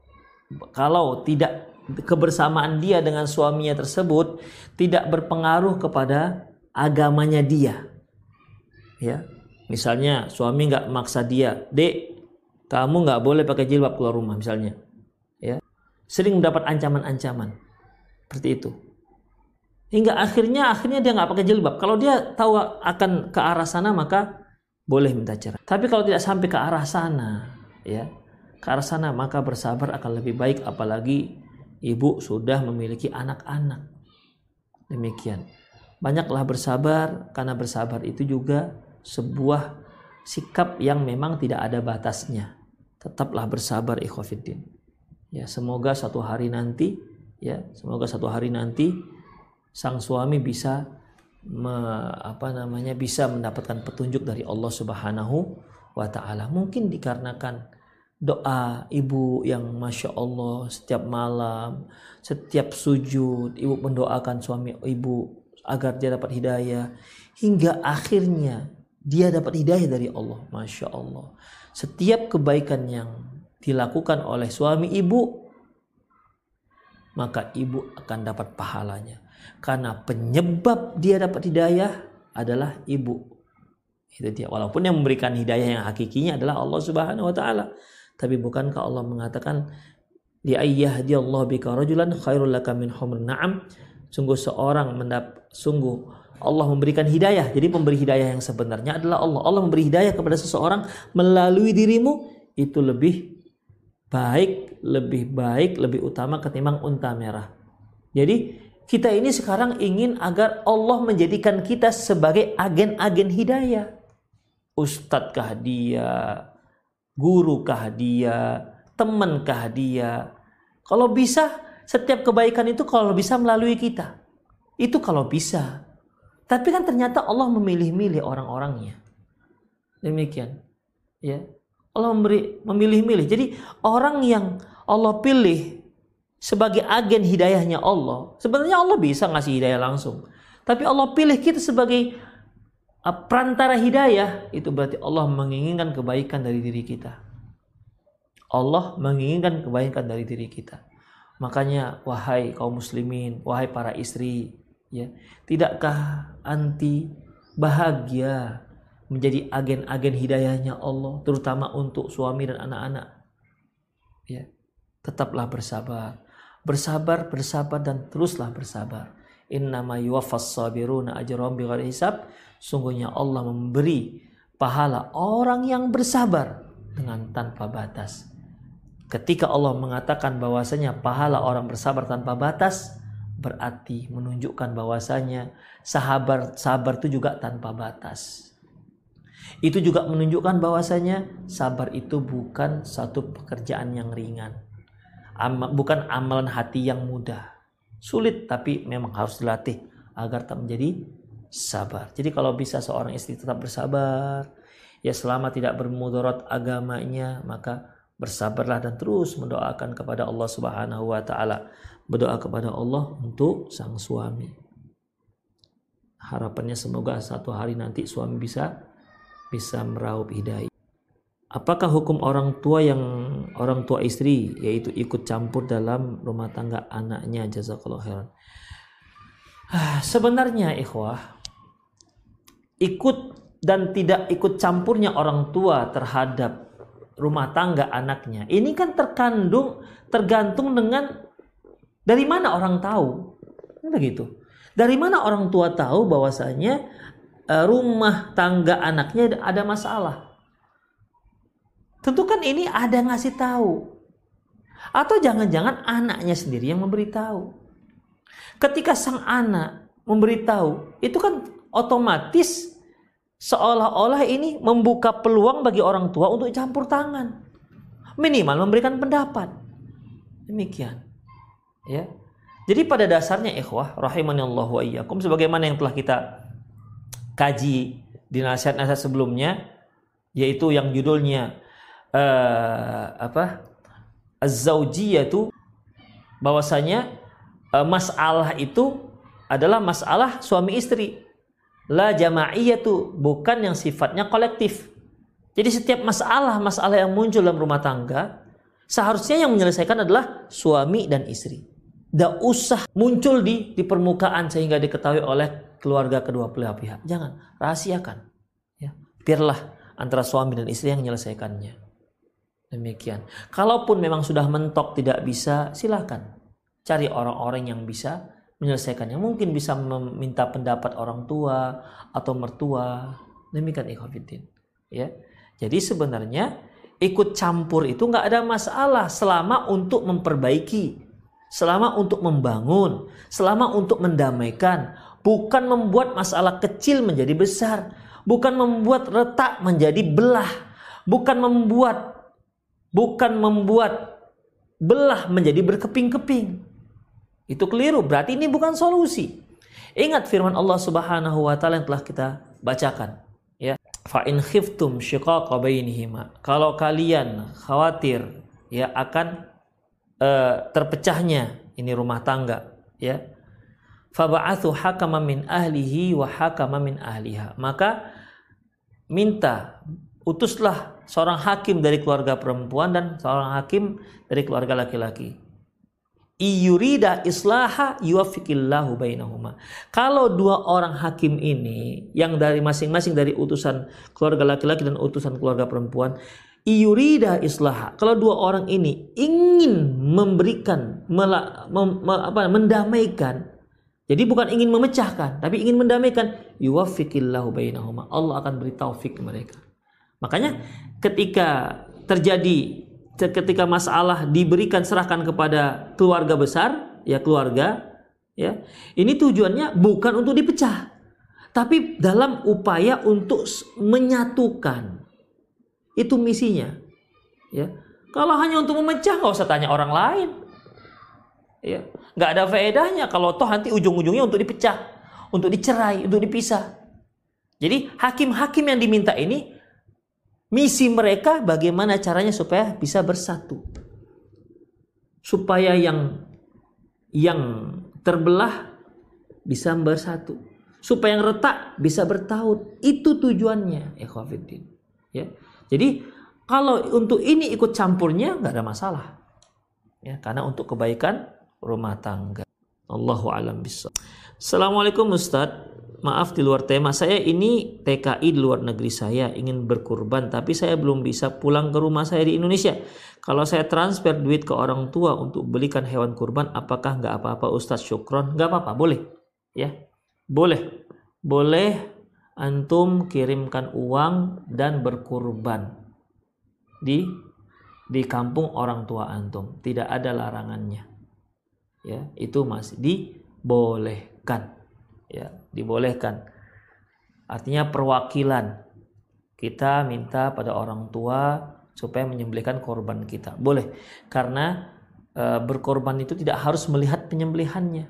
kalau tidak kebersamaan dia dengan suaminya tersebut tidak berpengaruh kepada agamanya dia. Ya misalnya suami nggak maksa dia dek kamu nggak boleh pakai jilbab keluar rumah misalnya. Ya sering mendapat ancaman-ancaman seperti itu. Hingga akhirnya akhirnya dia nggak pakai jilbab. Kalau dia tahu akan ke arah sana maka boleh minta cerai. Tapi kalau tidak sampai ke arah sana ya ke arah sana maka bersabar akan lebih baik apalagi ibu sudah memiliki anak-anak. Demikian. Banyaklah bersabar karena bersabar itu juga sebuah sikap yang memang tidak ada batasnya. Tetaplah bersabar ikhwafiddin. Ya semoga satu hari nanti ya semoga satu hari nanti sang suami bisa me, apa namanya bisa mendapatkan petunjuk dari Allah Subhanahu wa taala. Mungkin dikarenakan doa ibu yang masya Allah setiap malam, setiap sujud ibu mendoakan suami ibu agar dia dapat hidayah hingga akhirnya dia dapat hidayah dari Allah, masya Allah. Setiap kebaikan yang dilakukan oleh suami ibu maka ibu akan dapat pahalanya. Karena penyebab dia dapat hidayah adalah ibu. Itu dia. Walaupun yang memberikan hidayah yang hakikinya adalah Allah Subhanahu wa taala. Tapi bukankah Allah mengatakan di ayyah Allah bika rajulan khairul laka min humr na'am. Sungguh seorang mendap sungguh Allah memberikan hidayah. Jadi pemberi hidayah yang sebenarnya adalah Allah. Allah memberi hidayah kepada seseorang melalui dirimu itu lebih baik, lebih baik, lebih utama ketimbang unta merah. Jadi kita ini sekarang ingin agar Allah menjadikan kita sebagai agen-agen hidayah. Ustadzkah dia, gurukah dia, temenkah dia. Kalau bisa, setiap kebaikan itu kalau bisa melalui kita. Itu kalau bisa. Tapi kan ternyata Allah memilih-milih orang-orangnya. Demikian. Ya. Allah memberi memilih-milih. Jadi orang yang Allah pilih sebagai agen hidayahnya Allah, sebenarnya Allah bisa ngasih hidayah langsung. Tapi Allah pilih kita sebagai perantara hidayah, itu berarti Allah menginginkan kebaikan dari diri kita. Allah menginginkan kebaikan dari diri kita. Makanya wahai kaum muslimin, wahai para istri, ya, tidakkah anti bahagia menjadi agen-agen hidayahnya Allah terutama untuk suami dan anak-anak ya tetaplah bersabar bersabar bersabar dan teruslah bersabar innama yuwaffas sabiruna ajrahum bighairi hisab sungguhnya Allah memberi pahala orang yang bersabar dengan tanpa batas ketika Allah mengatakan bahwasanya pahala orang bersabar tanpa batas berarti menunjukkan bahwasanya sahabat sabar itu juga tanpa batas itu juga menunjukkan bahwasanya sabar itu bukan satu pekerjaan yang ringan. Bukan amalan hati yang mudah. Sulit tapi memang harus dilatih agar tak menjadi sabar. Jadi kalau bisa seorang istri tetap bersabar, ya selama tidak bermudarat agamanya, maka bersabarlah dan terus mendoakan kepada Allah Subhanahu wa taala. Berdoa kepada Allah untuk sang suami. Harapannya semoga satu hari nanti suami bisa bisa meraup hidayah. Apakah hukum orang tua yang orang tua istri yaitu ikut campur dalam rumah tangga anaknya jazakallahu khairan. Ah, sebenarnya ikhwah ikut dan tidak ikut campurnya orang tua terhadap rumah tangga anaknya ini kan terkandung tergantung dengan dari mana orang tahu begitu dari mana orang tua tahu bahwasanya Eh, rumah tangga anaknya ada masalah. Tentu kan ini ada ngasih tahu. Atau jangan-jangan anaknya sendiri yang memberitahu. Ketika sang anak memberitahu, itu kan otomatis seolah-olah ini membuka peluang bagi orang tua untuk campur tangan. Minimal memberikan pendapat. Demikian. Ya. Jadi pada dasarnya ikhwah rahimani Allah wa iyyakum sebagaimana yang telah kita kaji di nasihat-nasihat sebelumnya yaitu yang judulnya uh, apa az-zaujiyah itu bahwasanya uh, masalah itu adalah masalah suami istri. La jama'iyatu bukan yang sifatnya kolektif. Jadi setiap masalah-masalah yang muncul dalam rumah tangga seharusnya yang menyelesaikan adalah suami dan istri. Tidak usah muncul di di permukaan sehingga diketahui oleh keluarga kedua belah pihak. Jangan rahasiakan. Ya, biarlah antara suami dan istri yang menyelesaikannya. Demikian. Kalaupun memang sudah mentok tidak bisa, silakan cari orang-orang yang bisa menyelesaikannya. Mungkin bisa meminta pendapat orang tua atau mertua. Demikian ikhwatiddin. Ya. Jadi sebenarnya ikut campur itu nggak ada masalah selama untuk memperbaiki, selama untuk membangun, selama untuk mendamaikan, bukan membuat masalah kecil menjadi besar, bukan membuat retak menjadi belah, bukan membuat bukan membuat belah menjadi berkeping-keping. Itu keliru, berarti ini bukan solusi. Ingat firman Allah Subhanahu wa taala yang telah kita bacakan, ya. Fa in khiftum shiqaqa bainihima. Kalau kalian khawatir ya akan uh, terpecahnya ini rumah tangga, ya. Faba'athu hakama min ahlihi wa hakama min ahliha. Maka minta utuslah seorang hakim dari keluarga perempuan dan seorang hakim dari keluarga laki-laki iyurida islaha yuwafiqillahu bainahuma. Kalau dua orang hakim ini yang dari masing-masing dari utusan keluarga laki-laki dan utusan keluarga perempuan iyurida islaha. Kalau dua orang ini ingin memberikan mela, mem, me, apa, mendamaikan jadi bukan ingin memecahkan, tapi ingin mendamaikan. Yuwafiqillahu bainahuma. Allah akan beri taufik mereka. Makanya ketika terjadi ketika masalah diberikan serahkan kepada keluarga besar, ya keluarga, ya. Ini tujuannya bukan untuk dipecah, tapi dalam upaya untuk menyatukan. Itu misinya. Ya. Kalau hanya untuk memecah nggak usah tanya orang lain. Ya, nggak ada faedahnya kalau toh nanti ujung-ujungnya untuk dipecah, untuk dicerai, untuk dipisah. Jadi hakim-hakim yang diminta ini Misi mereka bagaimana caranya supaya bisa bersatu. Supaya yang yang terbelah bisa bersatu. Supaya yang retak bisa bertaut. Itu tujuannya. Ya. Jadi kalau untuk ini ikut campurnya nggak ada masalah. Ya, karena untuk kebaikan rumah tangga. Allahu alam bisa. Assalamualaikum Ustadz maaf di luar tema. Saya ini TKI di luar negeri saya ingin berkurban tapi saya belum bisa pulang ke rumah saya di Indonesia. Kalau saya transfer duit ke orang tua untuk belikan hewan kurban apakah nggak apa-apa Ustadz Syukron? Nggak apa-apa boleh. Ya boleh. Boleh antum kirimkan uang dan berkurban di di kampung orang tua antum. Tidak ada larangannya. Ya itu masih dibolehkan ya dibolehkan. Artinya perwakilan. Kita minta pada orang tua supaya menyembelihkan korban kita. Boleh. Karena e, berkorban itu tidak harus melihat penyembelihannya.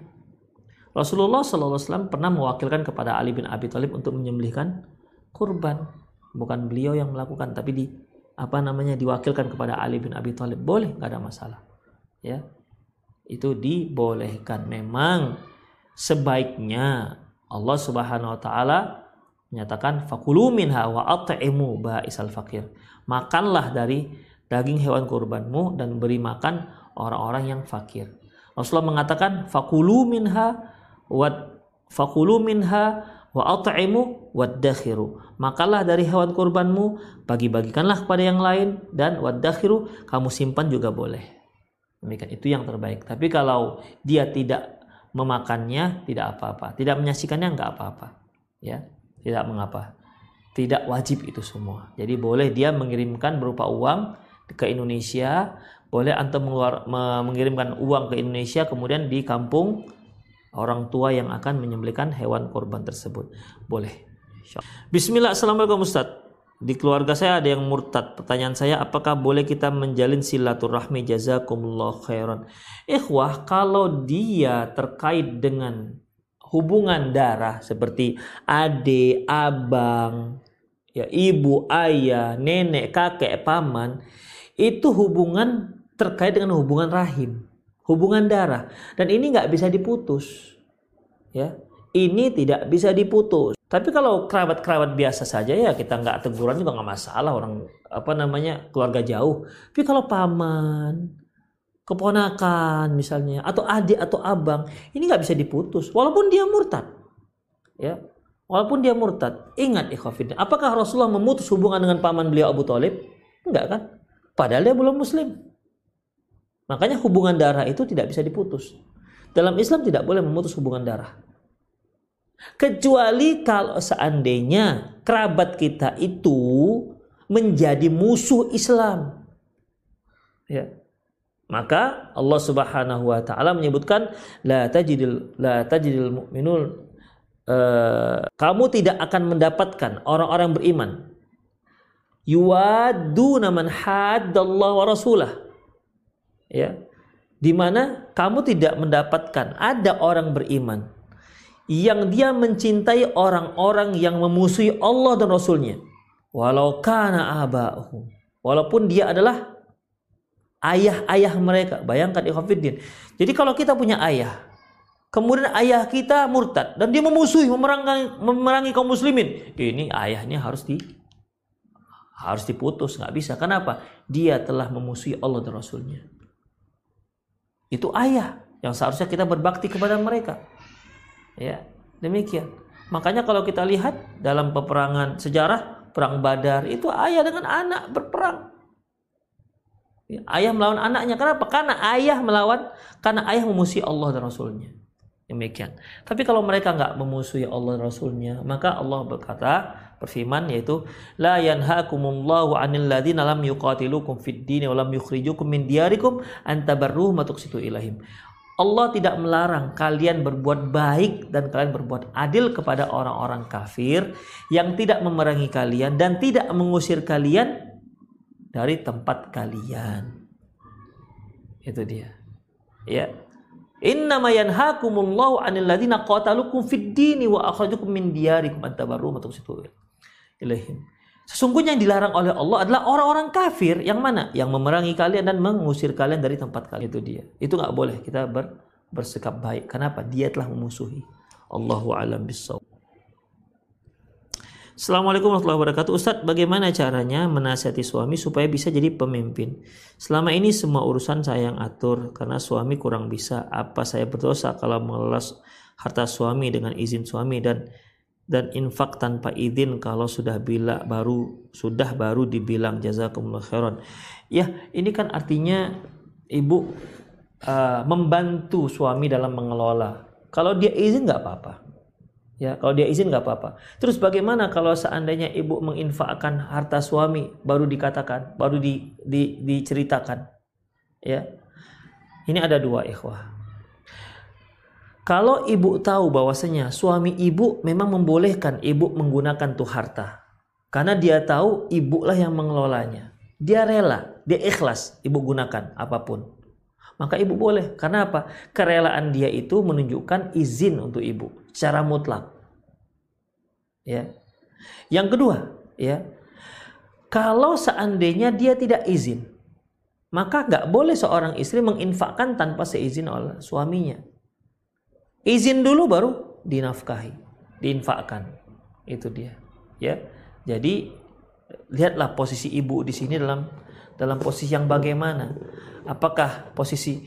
Rasulullah SAW pernah mewakilkan kepada Ali bin Abi Thalib untuk menyembelihkan kurban bukan beliau yang melakukan tapi di apa namanya diwakilkan kepada Ali bin Abi Thalib. Boleh nggak ada masalah. Ya itu dibolehkan. Memang sebaiknya Allah Subhanahu wa taala menyatakan fakulu minha wa at'imu ba'isal fakir. Makanlah dari daging hewan kurbanmu dan beri makan orang-orang yang fakir. Rasulullah mengatakan fakulu minha wa fakulu minha wa at'imu waddakhiru. Makanlah dari hewan kurbanmu, bagi-bagikanlah kepada yang lain dan waddakhiru kamu simpan juga boleh. Demikian itu yang terbaik. Tapi kalau dia tidak memakannya tidak apa-apa, tidak menyaksikannya nggak apa-apa, ya, tidak mengapa, tidak wajib itu semua. Jadi boleh dia mengirimkan berupa uang ke Indonesia, boleh antum mengeluar, mengirimkan uang ke Indonesia, kemudian di kampung orang tua yang akan menyembelihkan hewan korban tersebut, boleh. Bismillah, assalamualaikum Ustaz. Di keluarga saya ada yang murtad. Pertanyaan saya, apakah boleh kita menjalin silaturahmi jazakumullah khairan? Ikhwah, kalau dia terkait dengan hubungan darah seperti ade, abang, ya ibu, ayah, nenek, kakek, paman, itu hubungan terkait dengan hubungan rahim, hubungan darah, dan ini nggak bisa diputus. Ya, ini tidak bisa diputus. Tapi kalau kerabat-kerabat biasa saja ya kita nggak teguran juga nggak masalah orang apa namanya keluarga jauh. Tapi kalau paman, keponakan misalnya atau adik atau abang ini nggak bisa diputus walaupun dia murtad. Ya, walaupun dia murtad. Ingat ikhwafidin, apakah Rasulullah memutus hubungan dengan paman beliau Abu Talib? Enggak kan? Padahal dia belum muslim. Makanya hubungan darah itu tidak bisa diputus. Dalam Islam tidak boleh memutus hubungan darah. Kecuali kalau seandainya kerabat kita itu menjadi musuh Islam. Ya. Maka Allah Subhanahu wa taala menyebutkan la tajidil la tajidil mu'minun uh, kamu tidak akan mendapatkan orang-orang beriman yuwaduna man haddallahu wa rasulah. Ya. Di mana kamu tidak mendapatkan ada orang beriman yang dia mencintai orang-orang yang memusuhi Allah dan Rasulnya. Walau kana aba'uhum. Walaupun dia adalah ayah-ayah mereka. Bayangkan ikhwafiddin. Jadi kalau kita punya ayah, kemudian ayah kita murtad dan dia memusuhi, memerangi, memerangi kaum muslimin, ini ayahnya harus di harus diputus, nggak bisa. Kenapa? Dia telah memusuhi Allah dan Rasulnya. Itu ayah yang seharusnya kita berbakti kepada mereka. Ya, demikian. Makanya kalau kita lihat dalam peperangan sejarah perang Badar itu ayah dengan anak berperang. Ya, ayah melawan anaknya. Kenapa? Karena ayah melawan karena ayah memusuhi Allah dan Rasulnya. Demikian. Tapi kalau mereka nggak memusuhi Allah dan Rasulnya, maka Allah berkata berfirman yaitu la yanhaakumullahu 'anil ladzina lam yuqatilukum fid din wa lam yukhrijukum min diyarikum an tabarruhum wa tuqsitu ilaihim. Allah tidak melarang kalian berbuat baik dan kalian berbuat adil kepada orang-orang kafir yang tidak memerangi kalian dan tidak mengusir kalian dari tempat kalian. Itu dia. Ya. Inna ma yanhaakumullahu 'anil ladzina qatalukum fid dini wa akhrajukum min diyarikum an tabarru wa ilaihim. Sesungguhnya yang dilarang oleh Allah adalah orang-orang kafir yang mana? Yang memerangi kalian dan mengusir kalian dari tempat kalian. Itu dia. Itu nggak boleh kita ber, bersikap baik. Kenapa? Dia telah memusuhi. Allahu alam bisawab. Assalamualaikum warahmatullahi wabarakatuh Ustadz bagaimana caranya menasihati suami supaya bisa jadi pemimpin Selama ini semua urusan saya yang atur Karena suami kurang bisa Apa saya berdosa kalau mengelola harta suami dengan izin suami Dan dan infak tanpa izin kalau sudah bila baru sudah baru dibilang jazakumullah khairan. Ya, ini kan artinya ibu uh, membantu suami dalam mengelola. Kalau dia izin nggak apa-apa. Ya, kalau dia izin nggak apa-apa. Terus bagaimana kalau seandainya ibu menginfakkan harta suami baru dikatakan, baru di, di, diceritakan? Ya. Ini ada dua ikhwah. Kalau ibu tahu bahwasanya suami ibu memang membolehkan ibu menggunakan tuh harta. Karena dia tahu ibulah yang mengelolanya. Dia rela, dia ikhlas ibu gunakan apa pun. Maka ibu boleh. Karena apa? Kerelaan dia itu menunjukkan izin untuk ibu secara mutlak. Ya. Yang kedua, ya. Kalau seandainya dia tidak izin, maka nggak boleh seorang istri menginfakkan tanpa seizin oleh suaminya. Izin dulu baru dinafkahi, diinfakkan. Itu dia. Ya. Jadi lihatlah posisi ibu di sini dalam dalam posisi yang bagaimana. Apakah posisi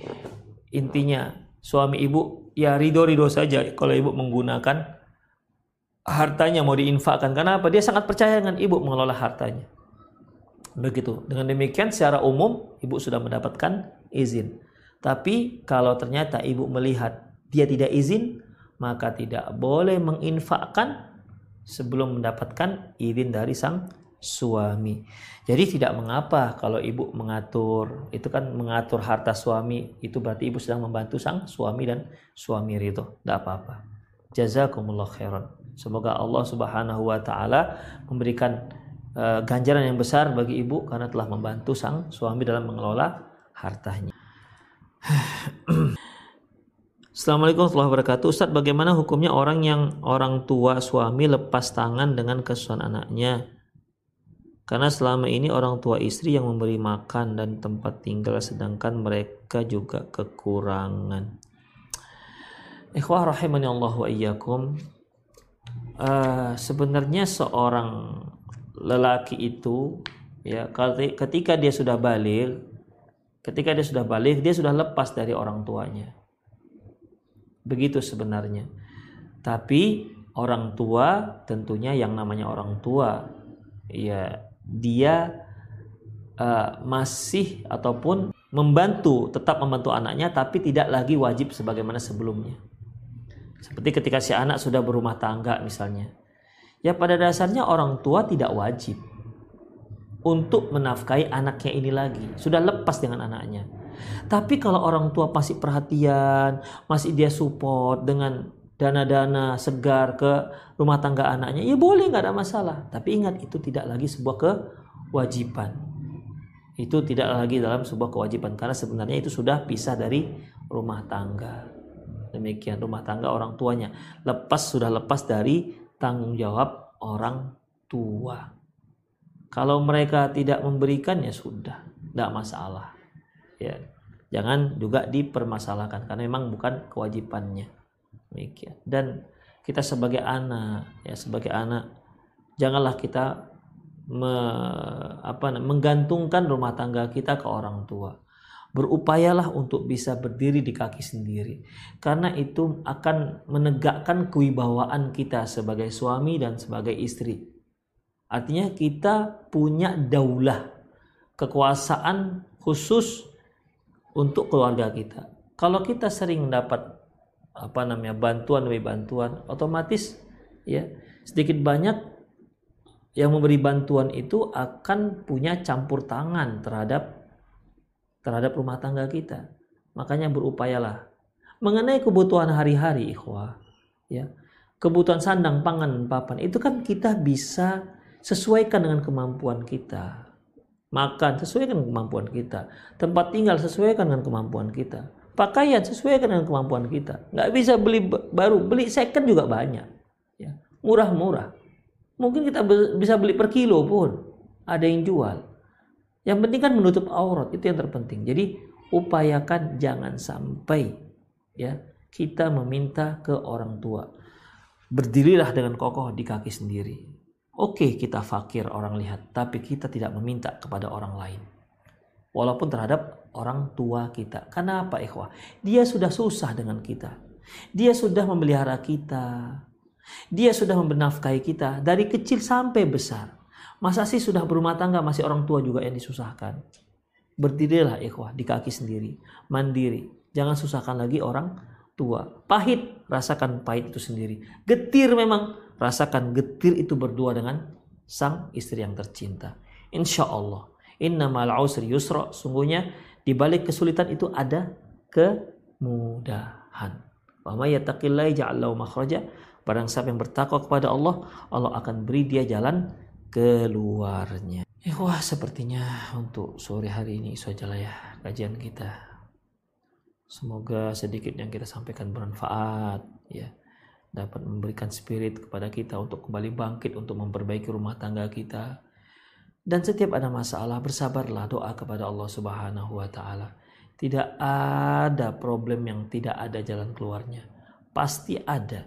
intinya suami ibu ya ridho-ridho saja kalau ibu menggunakan hartanya mau diinfakkan. Karena apa? Dia sangat percaya dengan ibu mengelola hartanya. Begitu. Dengan demikian secara umum ibu sudah mendapatkan izin. Tapi kalau ternyata ibu melihat dia tidak izin, maka tidak boleh menginfakkan sebelum mendapatkan izin dari sang suami. Jadi tidak mengapa kalau ibu mengatur, itu kan mengatur harta suami, itu berarti ibu sedang membantu sang suami dan suami itu. Tidak apa-apa. Jazakumullah khairan. Semoga Allah Subhanahu wa taala memberikan uh, ganjaran yang besar bagi ibu karena telah membantu sang suami dalam mengelola hartanya. Assalamualaikum warahmatullahi wabarakatuh. Ustaz, bagaimana hukumnya orang yang orang tua suami lepas tangan dengan kesusahan anaknya? Karena selama ini orang tua istri yang memberi makan dan tempat tinggal sedangkan mereka juga kekurangan. Ikhwah rahimani Allah wa iyyakum. Uh, sebenarnya seorang lelaki itu ya ketika dia sudah balik ketika dia sudah balik dia sudah lepas dari orang tuanya begitu sebenarnya tapi orang tua tentunya yang namanya orang tua ya dia uh, masih ataupun membantu tetap membantu anaknya tapi tidak lagi wajib sebagaimana sebelumnya seperti ketika si anak sudah berumah tangga misalnya ya pada dasarnya orang tua tidak wajib untuk menafkahi anaknya ini lagi. Sudah lepas dengan anaknya. Tapi kalau orang tua masih perhatian, masih dia support dengan dana-dana segar ke rumah tangga anaknya, ya boleh nggak ada masalah. Tapi ingat itu tidak lagi sebuah kewajiban. Itu tidak lagi dalam sebuah kewajiban karena sebenarnya itu sudah pisah dari rumah tangga. Demikian rumah tangga orang tuanya lepas sudah lepas dari tanggung jawab orang tua. Kalau mereka tidak memberikan ya sudah, tidak masalah. Ya, jangan juga dipermasalahkan karena memang bukan kewajibannya. Demikian. Dan kita sebagai anak, ya sebagai anak, janganlah kita me, apa, menggantungkan rumah tangga kita ke orang tua. Berupayalah untuk bisa berdiri di kaki sendiri, karena itu akan menegakkan kewibawaan kita sebagai suami dan sebagai istri Artinya kita punya daulah, kekuasaan khusus untuk keluarga kita. Kalau kita sering mendapat apa namanya bantuan demi bantuan, otomatis ya sedikit banyak yang memberi bantuan itu akan punya campur tangan terhadap terhadap rumah tangga kita. Makanya berupayalah mengenai kebutuhan hari-hari ikhwah ya. Kebutuhan sandang, pangan, papan itu kan kita bisa sesuaikan dengan kemampuan kita. Makan sesuaikan dengan kemampuan kita. Tempat tinggal sesuaikan dengan kemampuan kita. Pakaian sesuaikan dengan kemampuan kita. Nggak bisa beli baru, beli second juga banyak. Ya. Murah-murah. Mungkin kita bisa beli per kilo pun. Ada yang jual. Yang penting kan menutup aurat, itu yang terpenting. Jadi upayakan jangan sampai ya kita meminta ke orang tua. Berdirilah dengan kokoh di kaki sendiri. Oke, kita fakir orang lihat, tapi kita tidak meminta kepada orang lain. Walaupun terhadap orang tua kita. Karena apa, ikhwah? Dia sudah susah dengan kita. Dia sudah memelihara kita. Dia sudah membenafkahi kita dari kecil sampai besar. Masa sih sudah berumah tangga masih orang tua juga yang disusahkan? Berdirilah ikhwah di kaki sendiri, mandiri. Jangan susahkan lagi orang tua. Pahit, rasakan pahit itu sendiri. Getir memang, rasakan getir itu berdua dengan sang istri yang tercinta. Insya Allah. Innamal usri yusra. Sungguhnya di balik kesulitan itu ada kemudahan. Wa may yattaqillahi makhraja. Barang siapa yang bertakwa kepada Allah, Allah akan beri dia jalan keluarnya. Eh, wah sepertinya untuk sore hari ini sajalah ya kajian kita. Semoga sedikit yang kita sampaikan bermanfaat ya dapat memberikan spirit kepada kita untuk kembali bangkit untuk memperbaiki rumah tangga kita. Dan setiap ada masalah bersabarlah doa kepada Allah Subhanahu wa taala. Tidak ada problem yang tidak ada jalan keluarnya. Pasti ada.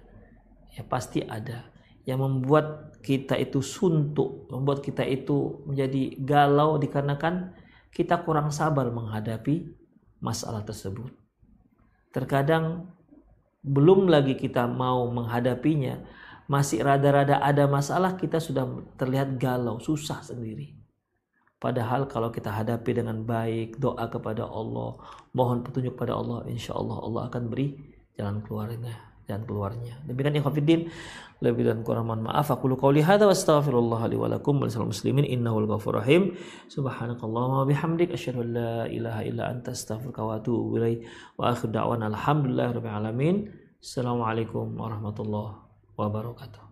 Ya pasti ada yang membuat kita itu suntuk, membuat kita itu menjadi galau dikarenakan kita kurang sabar menghadapi masalah tersebut. Terkadang belum lagi kita mau menghadapinya, masih rada-rada ada masalah, kita sudah terlihat galau, susah sendiri. Padahal kalau kita hadapi dengan baik, doa kepada Allah, mohon petunjuk pada Allah, insya Allah Allah akan beri jalan keluarnya dan keluarnya. Demikian ikhwatiddin, lebih dan kurang mohon maaf. Aku lu hadza wa astaghfirullah li wa lakum wa muslimin innahu al-ghafurur rahim. Subhanakallahumma wa bihamdik asyhadu la ilaha illa anta astaghfiruka wa atubu ilaik. Wa akhir da'wana alhamdulillahirabbil alamin. Assalamualaikum warahmatullahi wabarakatuh.